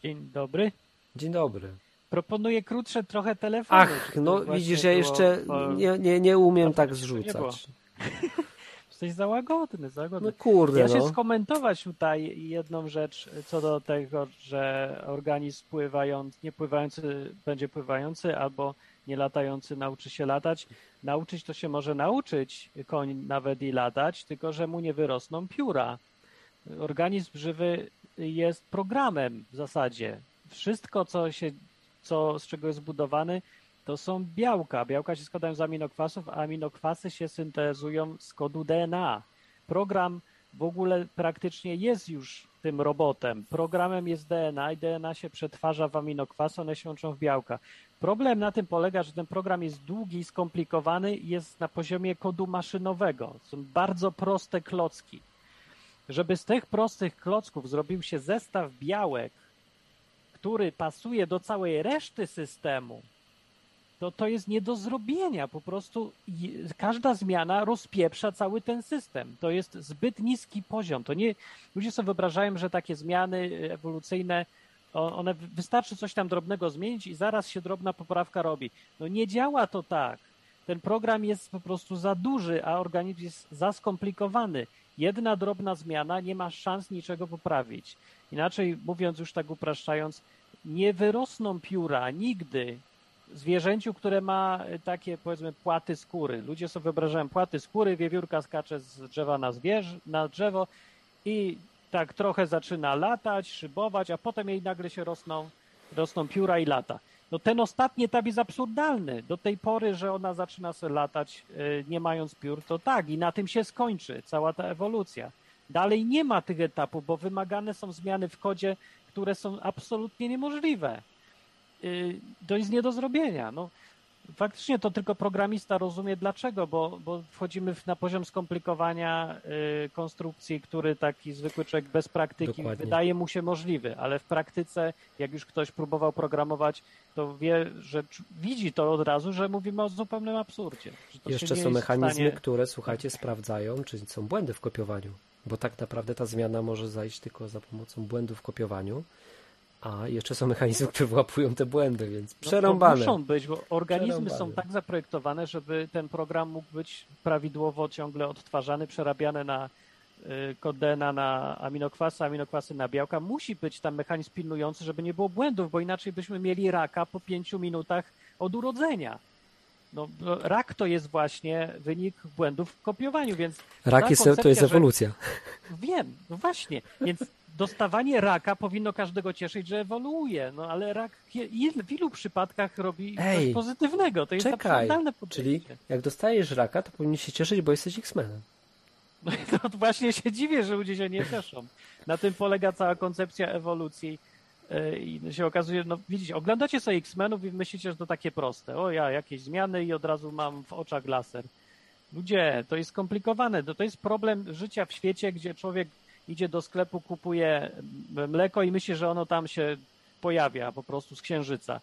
Dzień dobry. dzień dobry. Proponuję krótsze trochę telefony. Ach, no widzisz, ja było, jeszcze bo- nie, nie, nie umiem tak było. zrzucać. [laughs] Jesteś za łagodny, za łagodny. No kurde, Ja się no. skomentować tutaj jedną rzecz co do tego, że organizm pływający, nie pływający będzie pływający albo nie latający nauczy się latać. Nauczyć to się może nauczyć koń nawet i latać, tylko że mu nie wyrosną pióra. Organizm żywy jest programem w zasadzie. Wszystko, co się, co, z czego jest zbudowany, to są białka. Białka się składają z aminokwasów, a aminokwasy się syntezują z kodu DNA. Program w ogóle praktycznie jest już tym robotem. Programem jest DNA i DNA się przetwarza w aminokwasy, one się łączą w białka. Problem na tym polega, że ten program jest długi, skomplikowany i jest na poziomie kodu maszynowego. Są bardzo proste klocki. Żeby z tych prostych klocków zrobił się zestaw białek, który pasuje do całej reszty systemu, to to jest nie do zrobienia. Po prostu każda zmiana rozpieprza cały ten system. To jest zbyt niski poziom. To nie, ludzie sobie wyobrażają, że takie zmiany ewolucyjne, one wystarczy coś tam drobnego zmienić i zaraz się drobna poprawka robi. No nie działa to tak. Ten program jest po prostu za duży, a organizm jest za skomplikowany. Jedna drobna zmiana nie ma szans niczego poprawić. Inaczej mówiąc, już tak upraszczając, nie wyrosną pióra nigdy zwierzęciu, które ma y, takie powiedzmy płaty skóry. Ludzie sobie wyobrażają płaty skóry, wiewiórka skacze z drzewa na, zwierz, na drzewo i tak trochę zaczyna latać, szybować, a potem jej nagle się rosną, rosną pióra i lata. No ten ostatni etap jest absurdalny. Do tej pory, że ona zaczyna sobie latać y, nie mając piór, to tak i na tym się skończy cała ta ewolucja. Dalej nie ma tych etapów, bo wymagane są zmiany w kodzie, które są absolutnie niemożliwe. Y, To jest nie do zrobienia. No, faktycznie to tylko programista rozumie dlaczego, bo, bo wchodzimy w, na poziom skomplikowania y, konstrukcji, który taki zwykły człowiek bez praktyki Dokładnie. wydaje mu się możliwy, ale w praktyce, jak już ktoś próbował programować, to wie, że widzi to od razu, że mówimy o zupełnym absurdzie. Jeszcze są mechanizmy, stanie- które, słuchajcie, sprawdzają, czy są błędy w kopiowaniu. Bo tak naprawdę ta zmiana może zajść tylko za pomocą błędów w kopiowaniu, a jeszcze są mechanizmy, które wyłapują te błędy, więc No, przerąbane. muszą być, bo organizmy Przerąbane. są tak zaprojektowane, żeby ten program mógł być prawidłowo ciągle odtwarzany, przerabiany na y, kod DNA na aminokwasy, aminokwasy na białka. Musi być tam mechanizm pilnujący, żeby nie było błędów, bo inaczej byśmy mieli raka po pięciu minutach od urodzenia. No, no, rak to jest właśnie wynik błędów w kopiowaniu, więc Rak jest, to jest koncepcja, że- ewolucja. Wiem, no właśnie, więc dostawanie raka powinno każdego cieszyć, że ewoluuje, no ale rak w ilu przypadkach robi Ej, coś pozytywnego, to jest czekaj, Czyli jak dostajesz raka, to powinien się cieszyć, bo jesteś X-Menem. No i to właśnie się dziwię, że ludzie się nie cieszą. Na tym polega cała koncepcja ewolucji yy, i się okazuje, no widzicie, oglądacie sobie X-Menów i myślicie, że to takie proste. O ja, jakieś zmiany i od razu mam w oczach laser. Ludzie, to jest skomplikowane. To, to jest problem życia w świecie, gdzie człowiek idzie do sklepu, kupuje mleko i myśli, że ono tam się pojawia po prostu z księżyca.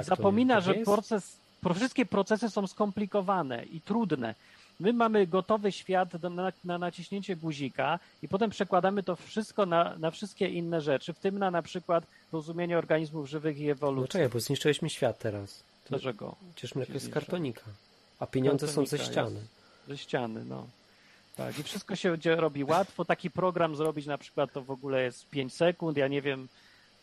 I zapomina, że proces, pro- wszystkie procesy są skomplikowane i trudne. My mamy gotowy świat na, na naciśnięcie guzika i potem przekładamy to wszystko na, na wszystkie inne rzeczy, w tym na na przykład rozumienie organizmów żywych i No ewolucji. czekaj, bo zniszczyłeś mi świat teraz. To, Dlaczego? przecież mleko jest z kartonika. A pieniądze są ze Kartonika ściany. Ze ściany, no. Tak, i wszystko się robi łatwo. Taki program zrobić na przykład to w ogóle jest 5 sekund. Ja nie wiem,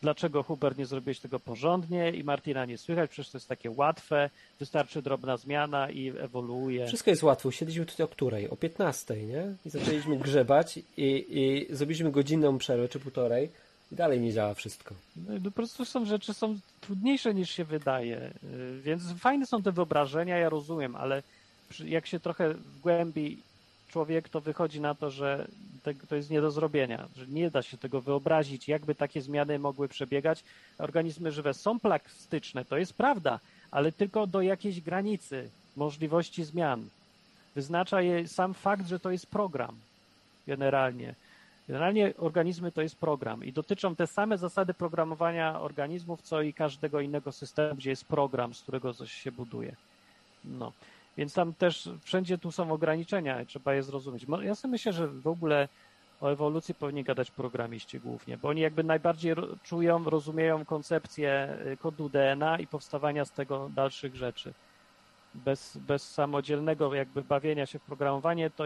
dlaczego Hubert nie zrobiłeś tego porządnie i Martina nie słychać, przecież to jest takie łatwe. Wystarczy drobna zmiana i ewoluuje. Wszystko jest łatwo. Siedliśmy tutaj o której? O 15, nie? I zaczęliśmy grzebać i, i zrobiliśmy godzinną przerwę, czy półtorej i dalej nie działa wszystko. No, po prostu są rzeczy są trudniejsze niż się wydaje. Y, Więc fajne są te wyobrażenia, ja rozumiem, ale jak się trochę wgłębi człowiek, to wychodzi na to, że to jest nie do zrobienia, że nie da się tego wyobrazić, jakby takie zmiany mogły przebiegać. Organizmy żywe są plastyczne, to jest prawda, ale tylko do jakiejś granicy możliwości zmian. Wyznacza je sam fakt, że to jest program generalnie. Generalnie organizmy to jest program i dotyczą te same zasady programowania organizmów, co i każdego innego systemu, gdzie jest program, z którego coś się buduje. No. Więc tam też wszędzie tu są ograniczenia i trzeba je zrozumieć. Ja sobie myślę, że w ogóle o ewolucji powinni gadać programiści głównie, bo oni jakby najbardziej czują, rozumieją koncepcję y, kodu DNA i powstawania z tego dalszych rzeczy. Bez, bez samodzielnego jakby bawienia się w programowanie, to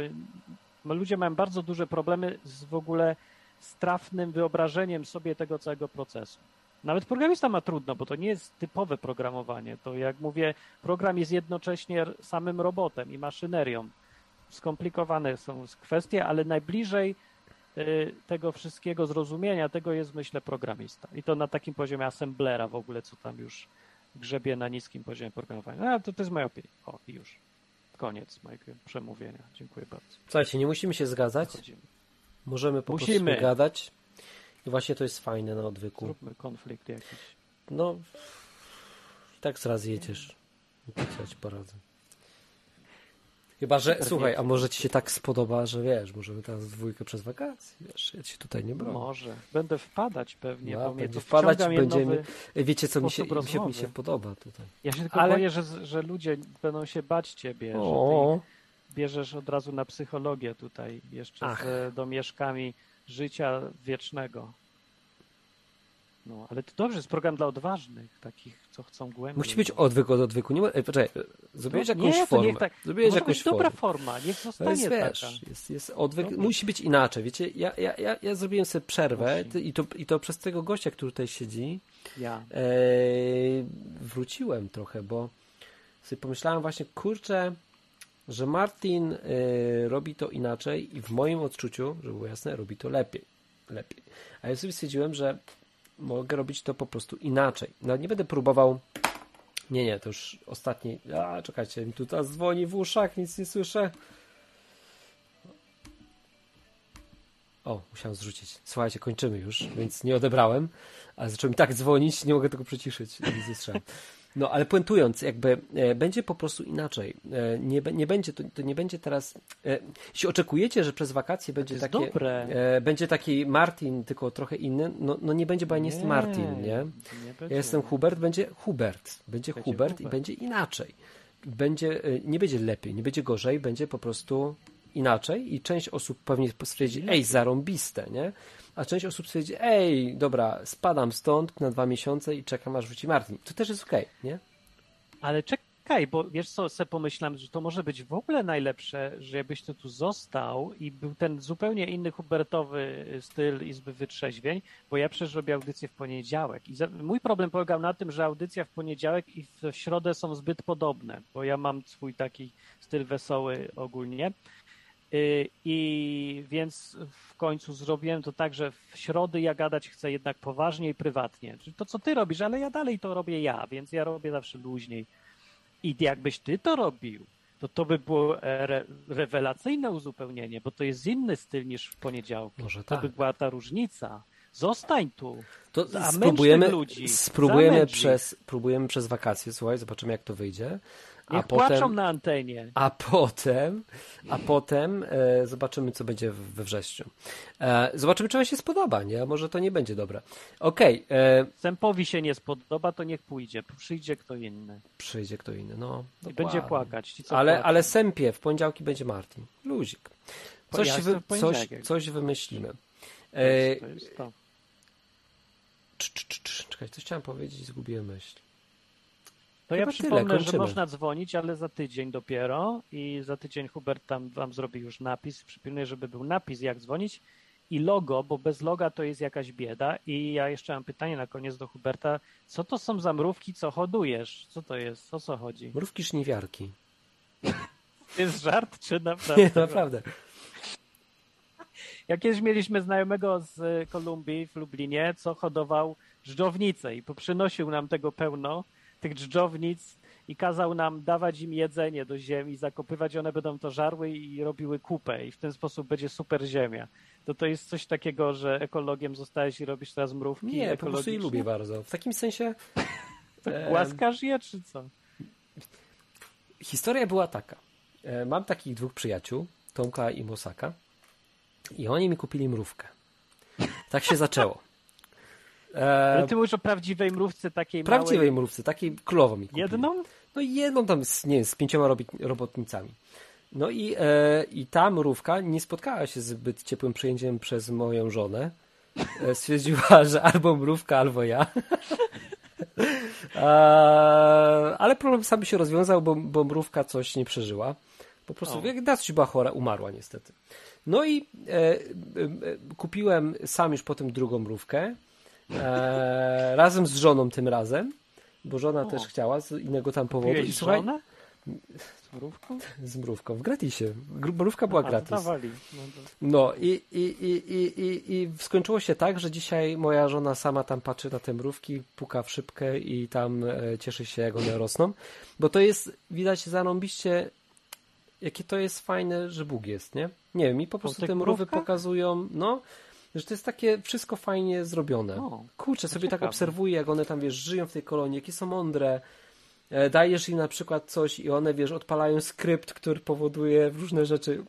ludzie mają bardzo duże problemy z w ogóle z trafnym wyobrażeniem sobie tego całego procesu. Nawet programista ma trudno, bo to nie jest typowe programowanie. To jak mówię, program jest jednocześnie samym robotem i maszynerią. Skomplikowane są kwestie, ale najbliżej y, tego wszystkiego zrozumienia, tego jest myślę programista. I to na takim poziomie assemblera w ogóle, co tam już grzebie na niskim poziomie programowania. No, to, to jest moja opinia. O, i już. Koniec mojego przemówienia. Dziękuję bardzo. Słuchajcie, nie musimy się zgadzać. Chodzimy. Możemy po Musimy. prostu gadać. I właśnie to jest fajne na odwyku. Zróbmy konflikt jakiś. No, i tak zaraz jedziesz. Ja ci poradzę. Chyba, że, Super słuchaj, wiecie. a może ci się tak spodoba, że wiesz, możemy teraz dwójkę przez wakacje, wiesz, ja ci tutaj nie bronię. Może. Będę wpadać pewnie, No, bo mnie to wpadać, będziemy- Wiecie, co mi się, mi się, mi się podoba tutaj. Ja się tylko Ale- boję, że, że ludzie będą się bać ciebie, że O, ty bierzesz od razu na psychologię tutaj jeszcze Ach. z domieszkami życia wiecznego. No, ale to dobrze, jest program dla odważnych, takich, co chcą głębiej. musi być odwyk od odwyku. Nie, ej, poczekaj, zrobiłeś No, jakąś nie, formę. tak- Zrobiłeś jakąś być dobra formę. forma, niech zostanie jest, taka. wiesz, jest, jest odwyk, Dobra. musi być inaczej, wiecie, ja, ja, ja, ja, zrobiłem sobie przerwę Musi. i to, i to przez tego gościa, który tutaj siedzi, Ja. e, wróciłem trochę, bo sobie pomyślałem właśnie, kurczę, że Martin e, robi to inaczej i w moim odczuciu, żeby było jasne, robi to lepiej. lepiej. A ja sobie stwierdziłem, że mogę robić to po prostu inaczej. No nie będę próbował nie, nie, to już ostatni. A, czekajcie, mi tu dzwoni w uszach, nic nie słyszę. O, musiałem zrzucić. Słuchajcie, kończymy już, więc nie odebrałem, ale zaczął mi tak dzwonić, nie mogę tego przyciszyć, nie. No, ale puentując, jakby e, będzie po prostu inaczej. E, nie, nie będzie, to, to nie będzie teraz. E, jeśli oczekujecie, że przez wakacje będzie jest takie. dobre. E, będzie taki Martin, tylko trochę inny, no, no nie będzie, bo ja nie, jestem Martin, nie? nie Ja jestem Hubert, będzie Hubert. Będzie, Będzie Hubert, Hubert. i będzie inaczej. Będzie, y, nie będzie lepiej, nie będzie gorzej, będzie po prostu inaczej i część osób pewnie stwierdzi, ej, zarąbiste, nie? A część osób stwierdzi, ej, dobra, spadam stąd na dwa miesiące i czekam aż wróci Martin. To też jest okej, nie? Ale czekaj, bo wiesz co, sobie pomyślałem, że to może być w ogóle najlepsze, że jakbyś ty tu został i był ten zupełnie inny hubertowy styl Izby Wytrzeźwień, bo ja przecież robię audycję w poniedziałek i mój problem polegał na tym, że audycja w poniedziałek i w środę są zbyt podobne, bo ja mam swój taki styl wesoły ogólnie. Y, I więc w końcu zrobiłem to tak, że w środy ja gadać chcę jednak poważnie i prywatnie. Czyli to, co ty robisz, ale ja dalej to robię ja, więc ja robię zawsze luźniej. I jakbyś ty to robił, to to by było e, re, rewelacyjne uzupełnienie, bo to jest inny styl niż w poniedziałku. Może To tak. by była ta różnica. Zostań tu. To spróbujemy, ludzi. spróbujemy przez, spróbujemy przez wakacje, słuchaj, zobaczymy jak to wyjdzie. A Niech płaczą potem, na antenie. a potem, a potem e, zobaczymy, co będzie we wrześniu. E, zobaczymy, czy wam się spodoba, nie? Może to nie będzie dobre. Okej, e, Sępowi się nie spodoba, to niech pójdzie. Przyjdzie kto inny. przyjdzie kto inny, no. I będzie płakać. Ci, Ale, płaczą. ale sępie, w poniedziałki będzie Martin. Luzik. Coś, wy, coś, coś wymyślimy. To E, jest- to jest to. cz, cz, cz, cz, czekaj, coś chciałem powiedzieć zgubiłem myśl. To ja Chyba tyle, przypomnę, że kończymy. można dzwonić, ale za tydzień dopiero i za tydzień Hubert tam wam zrobi już napis. Przypilnuję, żeby był napis, jak dzwonić i logo, bo bez loga to jest jakaś bieda. I ja jeszcze mam pytanie na koniec do Huberta. Co to są za mrówki, co hodujesz? Co to jest? O co chodzi? Mrówki szniwiarki. To [laughs] jest żart, czy naprawdę? Nie, naprawdę. Jak kiedyś mieliśmy znajomego z Kolumbii w Lublinie, co hodował dżdżownice i przynosił nam tego pełno, tych dżdżownic i kazał nam dawać im jedzenie do ziemi, zakopywać, one będą to żarły i robiły kupę i w ten sposób będzie super ziemia. To to jest coś takiego, że ekologiem zostałeś i robisz teraz mrówki Nie, po prostu ekologiczne? lubię bardzo. W takim sensie [laughs] To Em. Głaskasz je, czy co? historia była taka. E, Mam takich dwóch przyjaciół, Tomka i Mosaka, i oni mi kupili mrówkę. Tak się zaczęło. [laughs] E, Ale ty mówisz o prawdziwej mrówce takiej prawdziwej małej. mrówce, takiej królową mi kupili. Jedną? No i jedną tam, z, nie wiem, z pięcioma robotnicami. No i, e, i ta mrówka nie spotkała się z zbyt ciepłym przyjęciem przez moją żonę. E, stwierdziła, [laughs] że albo mrówka, albo ja. [laughs] ale problem sam się rozwiązał, bo, bo mrówka coś nie przeżyła. Po prostu O. jak coś była chora, umarła niestety. No i e, e, e, kupiłem sam już potem drugą mrówkę. E, razem z żoną tym razem, bo żona O. też chciała z innego tam powodu. I słuchaj, żonę? [laughs] Z mrówką? z mrówką w gratisie. Gr- Mrówka była A, gratis. dawali. No No i, i, i, i, i, i skończyło się tak, że dzisiaj moja żona sama tam patrzy na te mrówki, puka w szybkę i tam e, cieszy się, jak one rosną. Bo to jest, widać zarąbiście, jakie to jest fajne, że Bóg jest, nie? Nie wiem, mi po prostu te mrówkach? pokazują, no, że to jest takie wszystko fajnie zrobione. O, Kurczę, sobie tak ciekawe. obserwuję, jak one tam, wiesz, żyją w tej kolonii, jakie są mądre. E, Dajesz im na przykład coś i one, wiesz, odpalają skrypt, który powoduje różne rzeczy.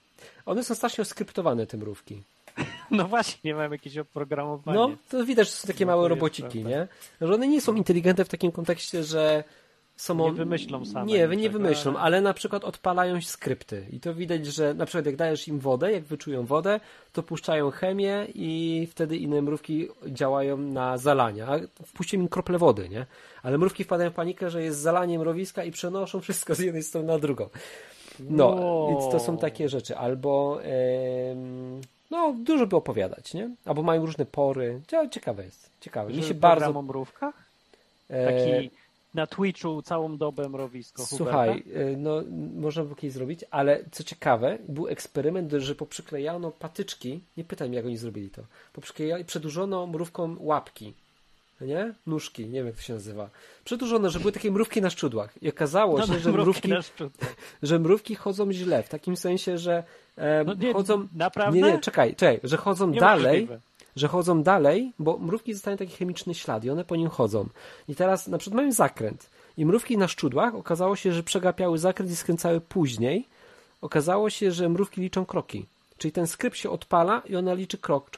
One są strasznie oskryptowane, te mrówki. [laughs] No właśnie, mam jakieś oprogramowanie. No, to widać, że są takie małe robociki, nie? Że one nie są inteligentne w takim kontekście, że są... Nie wymyślą same Nie, nie niczego, wymyślą, ale- ale na przykład odpalają skrypty. I to widać, że na przykład jak dajesz im wodę, jak wyczują wodę, to puszczają chemię i wtedy inne mrówki działają na zalania. A Wpuściłem im krople wody, nie? Ale mrówki wpadają w panikę, że jest zalanie mrowiska i przenoszą wszystko z jednej strony na drugą. No, Wow. więc to są takie rzeczy. Albo em, no, dużo by opowiadać, nie? Albo mają różne pory. Ciekawe jest. Ciekawe. Mi się bardzo... o mrówkach? e, Taki na Twitchu całą dobę mrowisko Słuchaj, Huberta? no można było kiedyś zrobić, ale co ciekawe, był eksperyment, że poprzyklejano patyczki, nie pytaj mnie jak oni zrobili to, poprzyklejali, przedłużono mrówką łapki, nie? Nóżki, nie wiem jak to się nazywa. Przedłużono, że były takie mrówki na szczudłach i okazało No, się, no, że mrówki, szczuce. że mrówki chodzą źle, w takim sensie, że e, No nie, chodzą... naprawdę? Nie, nie, czekaj, czekaj, że chodzą Niemożliwe. dalej, że chodzą dalej, bo mrówki zostają taki chemiczny ślad i one po nim chodzą. I teraz na przykład mają zakręt. I mrówki na szczudłach okazało się, że przegapiały zakręt i skręcały później. Okazało się, że mrówki liczą kroki. Czyli ten skrypt się odpala i ona liczy krok.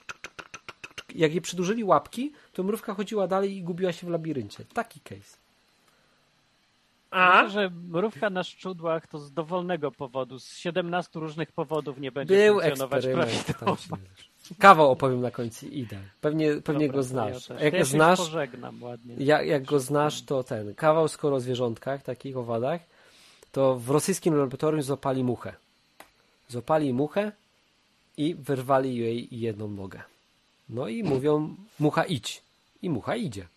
Jak je przedłużyli łapki, to mrówka chodziła dalej i gubiła się w labiryncie. Taki case. Myślę, że mrówka na szczudłach to z dowolnego powodu, z 17 różnych powodów nie będzie Był funkcjonować prawidłowo. Kawał opowiem na końcu i idę. Pewnie, pewnie Dobra, go znasz. Ja jak ja znasz, jak, jak go znasz, to ten kawał skoro o zwierzątkach, takich owadach, to w rosyjskim laboratorium złapali muchę. Złapali muchę i wyrwali jej jedną nogę. No i mówią, mucha idź. I mucha idzie.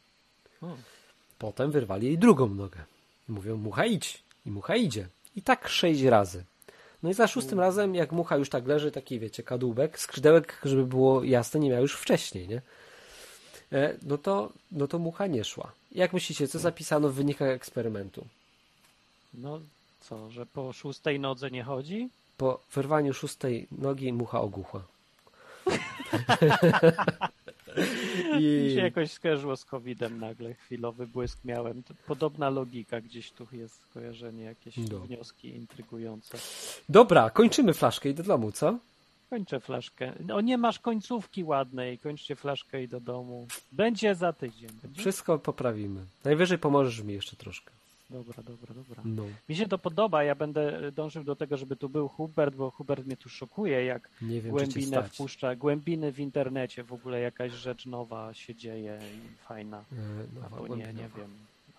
Potem wyrwali jej drugą nogę. Mówią, mucha idź. I mucha idzie. I tak sześć razy. No i za szóstym razem, jak mucha już tak leży, taki wiecie, kadłubek, skrzydełek, żeby było jasne, nie miał już wcześniej, nie? E, No to, no to mucha nie szła. Jak myślicie, co zapisano w wynikach eksperymentu? No co, że po szóstej nodze nie chodzi? Po wyrwaniu szóstej nogi mucha ogłuchła. [laughs] Mi się I jakoś skojarzyło z COVID-em nagle, chwilowy błysk miałem. Podobna logika gdzieś tu jest, skojarzenie, jakieś No. wnioski intrygujące. dobra, kończymy flaszkę i do domu, co? Kończę flaszkę. No nie masz końcówki ładnej, kończcie flaszkę i do domu. Będzie za tydzień. Będzie? Wszystko poprawimy. Najwyżej pomożesz mi jeszcze troszkę. Dobra, dobra, dobra. No. Mi się to podoba, ja będę dążył do tego, żeby tu był Hubert, bo Hubert mnie tu szokuje, jak Nie wiem, głębinę wpuszcza, głębiny w internecie, w ogóle jakaś rzecz nowa się dzieje i fajna. E, no, Albo nie, nie wiem.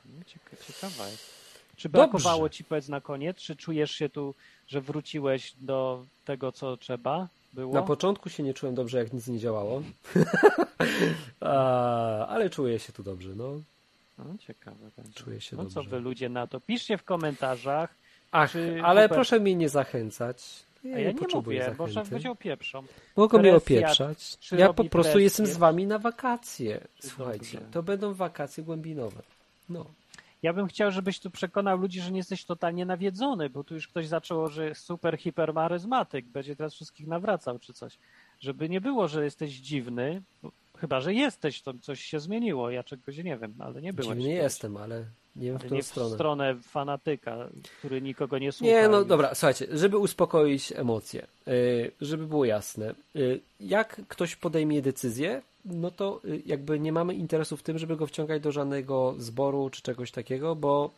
No, Cieka ciekawa jest. Czy Dobrze. brakowało ci powiedz na koniec? Czy czujesz się tu, że wróciłeś do tego, co trzeba było? Na początku się nie czułem dobrze, jak nic nie działało. [laughs] A, ale czuję się tu dobrze, no. No, ciekawe będzie. Czuję się no dobrze. co wy ludzie na to? Piszcie w komentarzach. Ach, ale Hubert- proszę mnie nie zachęcać. Ja A ja nie potrzebuję mówię, bo zachęty. będzie opieprzą. Mogą mnie opieprzać. Ja po prostu presję? jestem z wami na wakacje. Słuchajcie, to będą wakacje głębinowe. No. Ja bym chciał, żebyś tu przekonał ludzi, że nie jesteś totalnie nawiedzony, bo tu już ktoś zaczął, że super hipermaryzmatyk, będzie teraz wszystkich nawracał czy coś. Żeby nie było, że jesteś dziwny, bo chyba, że jesteś, to coś się zmieniło, ja czegoś nie wiem, ale nie. Dziwnie kiedyś. jestem, ale nie wiem w którą nie w stronę. stronę fanatyka, który nikogo nie słucha. Nie, no i- dobra, słuchajcie, żeby uspokoić emocje, yy, żeby było jasne, yy, jak ktoś podejmie decyzję, no to yy, jakby nie mamy interesu w tym, żeby go wciągać do żadnego zboru czy czegoś takiego, bo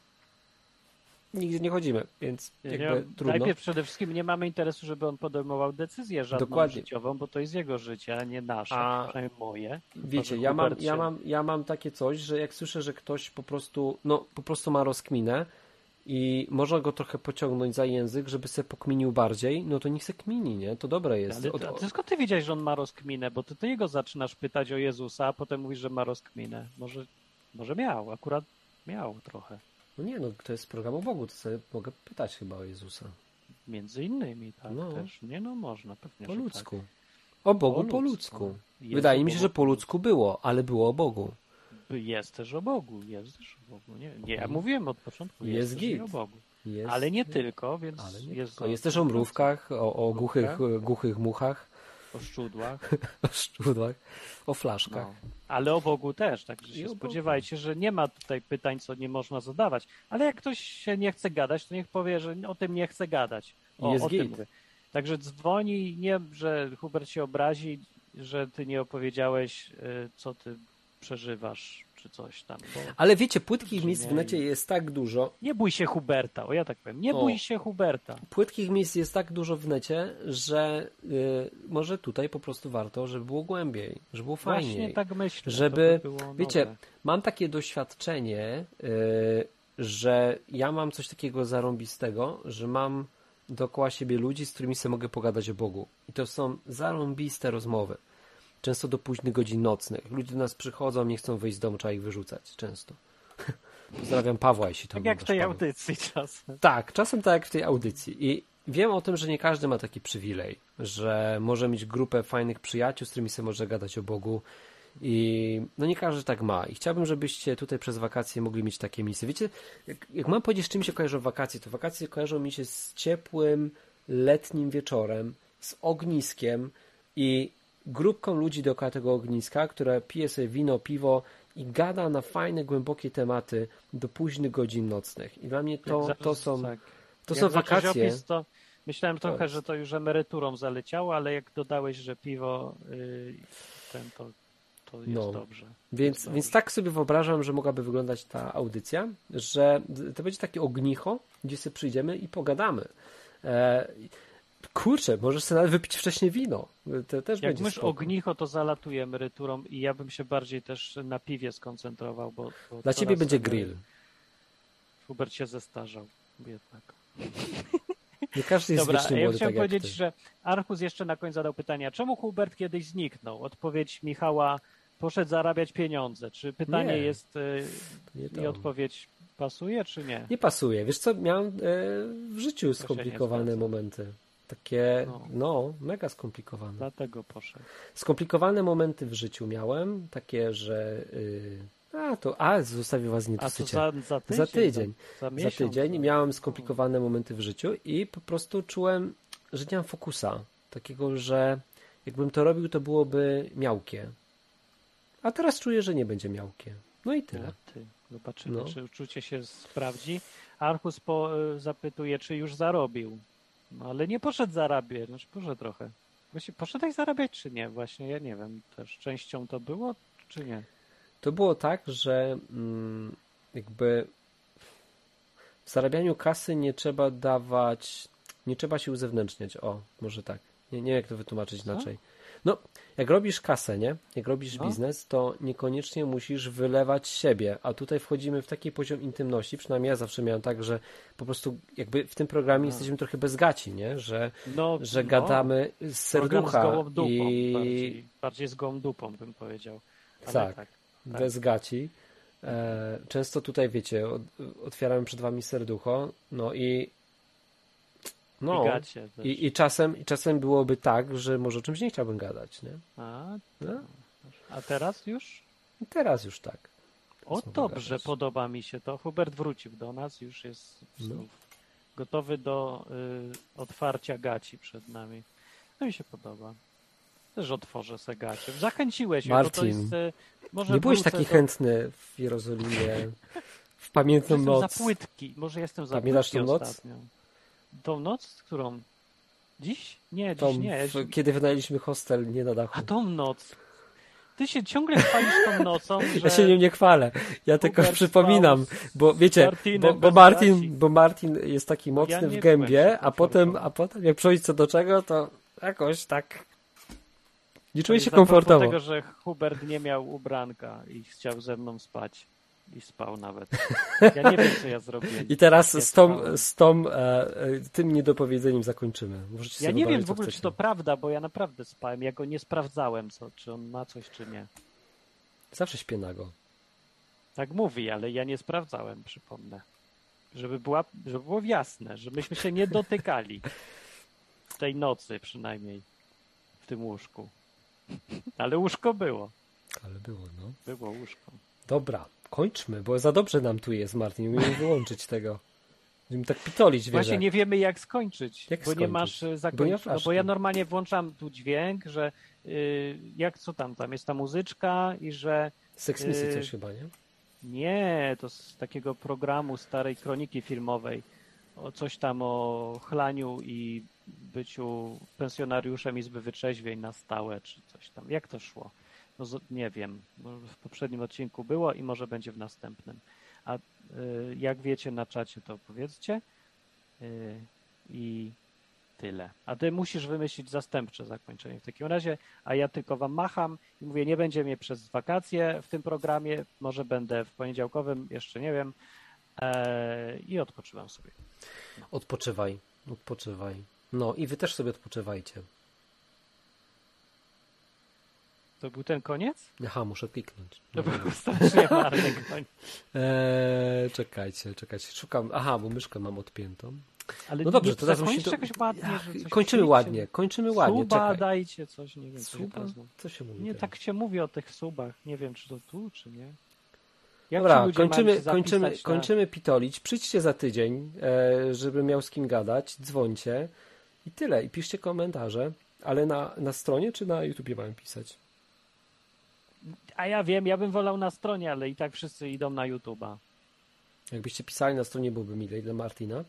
nigdzie nie chodzimy, więc Nie, jakby nie, trudno. Najpierw przede wszystkim nie mamy interesu, żeby on podejmował decyzję żadną Dokładnie. życiową, bo to jest jego życie, a nie nasze, A- przynajmniej moje. Wiecie, ja mam, ja, mam, ja mam takie coś, że jak słyszę, że ktoś po prostu, no, po prostu ma rozkminę i można go trochę pociągnąć za język, żeby se pokminił bardziej, no to niech se kmini, nie? To dobre jest. Ale a ty skąd ty wiedziałeś, że on ma rozkminę? Bo ty, ty jego zaczynasz pytać o Jezusa, a potem mówisz, że ma rozkminę. Może, może miał, akurat miał trochę. No nie, no to jest program o Bogu, to sobie mogę pytać chyba o Jezusa. Między innymi, tak No. też. Nie no, można, pewnie, Po ludzku. O Bogu Po po ludzku. ludzku. Jest Wydaje mi się, że po po ludzku było, ale było o Bogu. tak. Jest też o Bogu, jest też o Bogu. Nie, nie ja Mhm. mówiłem od początku, jest, Jest git. o Bogu. Jest, Ale nie tylko, więc nie jest, tylko. jest też o mrówkach, o, o głuchych, głuchych muchach, o szczudłach. [laughs] o szczudłach, o flaszkach. No. Ale o Bogu też, także się spodziewajcie, że nie ma tutaj pytań, co nie można zadawać. Ale jak ktoś się nie chce gadać, to niech powie, że o tym nie chce gadać. O, o tym. Także dzwoni, nie, że Hubert się obrazi, że ty nie opowiedziałeś, y, co ty przeżywasz, czy coś tam. Bo Ale wiecie, płytkich miejsc nie? w necie jest tak dużo, nie bój się Huberta, o ja tak powiem, nie O. bój się Huberta. płytkich miejsc jest tak dużo w necie, że y, może tutaj po prostu warto, żeby było głębiej, żeby było fajniej. Właśnie tak myślę. żeby- by Wiecie, mam takie doświadczenie, y, że ja mam coś takiego zarąbistego, że mam dookoła siebie ludzi, z którymi sobie mogę pogadać o Bogu. I to są zarąbiste rozmowy. Często do późnych godzin nocnych. Ludzie do nas przychodzą, nie chcą wyjść z domu, trzeba ich wyrzucać. Często. [laughs] Pozdrawiam Pawła, jeśli to Tak jak w tej Paweł. audycji czasem. Tak, czasem tak jak w tej audycji. I wiem o tym, że nie każdy ma taki przywilej, że może mieć grupę fajnych przyjaciół, z którymi sobie może gadać o Bogu. I no nie każdy tak ma. I chciałbym, żebyście tutaj przez wakacje mogli mieć takie misje. Wiecie, jak, jak mam powiedzieć, z czym się kojarzą wakacje, to wakacje kojarzą mi się z ciepłym, letnim wieczorem, z ogniskiem i grupką ludzi dookoła tego ogniska, która pije sobie wino, piwo i gada na fajne, głębokie tematy do późnych godzin nocnych. I dla mnie to, to są, tak. to są wakacje. Opis, to myślałem trochę, jest- że to już emeryturą zaleciało, ale jak dodałeś, że piwo yy, ten, to, to jest No. dobrze. Więc, Jest więc dobrze. tak sobie wyobrażam, że mogłaby wyglądać ta audycja, że to będzie takie ognicho, gdzie sobie przyjdziemy i pogadamy. E, kurczę, możesz sobie nawet wypić wcześniej wino. To też Jak będzie mysz spoko. ognicho, to zalatuje emeryturą i ja bym się bardziej też na piwie skoncentrował, bo, bo Dla ciebie będzie grill. Hubert się zestarzał jednak. [laughs] Nie każdy jest Dobra, ja chciałem tak powiedzieć, że Archus jeszcze na koniec zadał pytania, czemu Hubert kiedyś zniknął? Odpowiedź Michała, poszedł zarabiać pieniądze. Czy pytanie Nie, jest y, Nie, i odpowiedź pasuje, czy nie? nie pasuje. Wiesz co, miałem e, w życiu skomplikowane momenty. Takie, No. no, mega skomplikowane. Dlatego poszedł. Skomplikowane momenty w życiu miałem, takie, że y, a to, a zostawię was A to niedosycie. za, za tydzień? Za tydzień. Za, za Za tydzień miałem skomplikowane momenty w życiu i po prostu czułem, że nie mam fokusa. Takiego, że jakbym to robił, to byłoby miałkie. A teraz czuję, że nie będzie miałkie. No i tyle. No, ty. Zobaczymy, No. czy uczucie się sprawdzi. Archus po, y, zapytuje, czy już zarobił. No ale nie poszedł zarabiać, znaczy poszedł trochę. Właśnie poszedłeś zarabiać, czy nie? Właśnie ja nie wiem. Też częścią to było, czy nie? To było tak, że mm, jakby w zarabianiu kasy nie trzeba dawać, nie trzeba się uzewnętrzniać. O, może tak. Nie, nie wiem, jak to wytłumaczyć Co? inaczej. No, jak robisz kasę, nie? Jak robisz No. biznes, to niekoniecznie musisz wylewać siebie, a tutaj wchodzimy w taki poziom intymności, przynajmniej ja zawsze miałem tak, że po prostu jakby w tym programie A. jesteśmy trochę bez gaci, nie? Że, No, że no, gadamy z program z serducha gołą dupą, i bardziej, bardziej z gołą dupą bym powiedział. Ale Tak. tak. bez gaci. E, często tutaj, wiecie, otwieramy przed wami serducho, no i no, I gacie i, i, czasem, i czasem byłoby tak, że może o czymś nie chciałbym gadać, nie? A, No, a teraz już? i teraz już tak. O, dobrze, gadać. podoba mi się to. Hubert wrócił do nas, już jest No. gotowy do y, otwarcia gaci przed nami. No mi się podoba. Też otworzę se gacie. Zachęciłeś mnie, bo to Marcin, jest... Y, nie byłeś taki do- chętny w Jerozolimie w pamiętną Jestem noc. za płytki. Może jestem za Pamiętasz płytki noc? ostatnio. Tą noc? Którą? Dziś? Nie, dziś Tą, nie. w, kiedy wynajęliśmy hostel nie na dachu. A tą noc. Ty się ciągle chwalisz tą nocą, [laughs] że... Ja się nią nie chwalę. Ja tylko przypominam, bo wiecie, Martinem bo, bo, Martin, bo Martin jest taki mocny Ja w gębie, a potem, a potem jak przychodzi co do czego, to jakoś tak nie czuję się komfortowo. tego, że Hubert nie miał ubranka i chciał ze mną spać. I spał nawet. [laughs] Ja nie wiem, co ja zrobiłem. I teraz Nie z, tą, z tą, e, tym niedopowiedzeniem zakończymy. Możecie Ja nie wiem w ogóle, chcecie. czy to prawda, bo ja naprawdę spałem. Ja go nie sprawdzałem, co, czy on ma coś, czy nie. Zawsze śpię nago. Tak mówi, ale ja nie sprawdzałem, przypomnę. Żeby, była, żeby było jasne, że myśmy się nie dotykali. Tej nocy przynajmniej. W tym łóżku. Ale łóżko było. Ale było, no. Było łóżko. Dobra, kończmy, bo za dobrze nam tu jest, Martin. Nie umiemy wyłączyć tego. Będziemy tak pitolić, wiesz. Właśnie nie wiemy jak skończyć, Jak bo nie skończyć? masz Bo zakończenia. nie No, masz bo ja normalnie włączam tu dźwięk, że y, jak co tam, tam jest ta muzyczka i że Sex Missy Yy, coś chyba, nie? nie, to z takiego programu starej kroniki filmowej, o coś tam o chlaniu i byciu pensjonariuszem Izby Wytrzeźwień na stałe, czy coś tam. Jak to szło? No, nie wiem. W poprzednim odcinku było i może będzie w następnym. A y, jak wiecie na czacie, to powiedzcie. Y, I tyle. A ty musisz wymyślić zastępcze zakończenie w takim razie, a ja tylko wam macham i mówię, nie będzie mnie przez wakacje w tym programie, może będę w poniedziałkowym, jeszcze nie wiem. E, I odpoczywam sobie. Odpoczywaj, odpoczywaj. No i wy też sobie odpoczywajcie. To był ten koniec? Aha, muszę kliknąć. To był strasznie marny koniec. Eee, [laughs] czekajcie, czekajcie. Szukam. Aha, bo myszkę mam odpiętą. Ale No dobrze, to teraz musimy to- jakoś ładnie. Kończymy ładnie, kończymy ładnie. Suba Czekaj. dajcie coś, nie wiem. co się Suba? Co się mówi? Nie, tak się mówi o tych subach. Nie wiem, czy to tu, czy nie. Jak Dobra, kończymy, kończymy, na- kończymy pitolić. Przyjdźcie za tydzień, e, żeby miał z kim gadać. Dzwońcie i tyle. I piszcie komentarze. Ale na, na stronie czy na YouTubie mam pisać? A ja wiem, ja bym wolał na stronie, ale i tak wszyscy idą na YouTube'a. Jakbyście pisali na stronie, byłby milej dla Martina.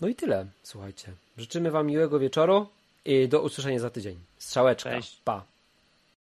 No i tyle, słuchajcie. Życzymy Wam miłego wieczoru i do usłyszenia za tydzień. Strzałeczka. Cześć. Pa.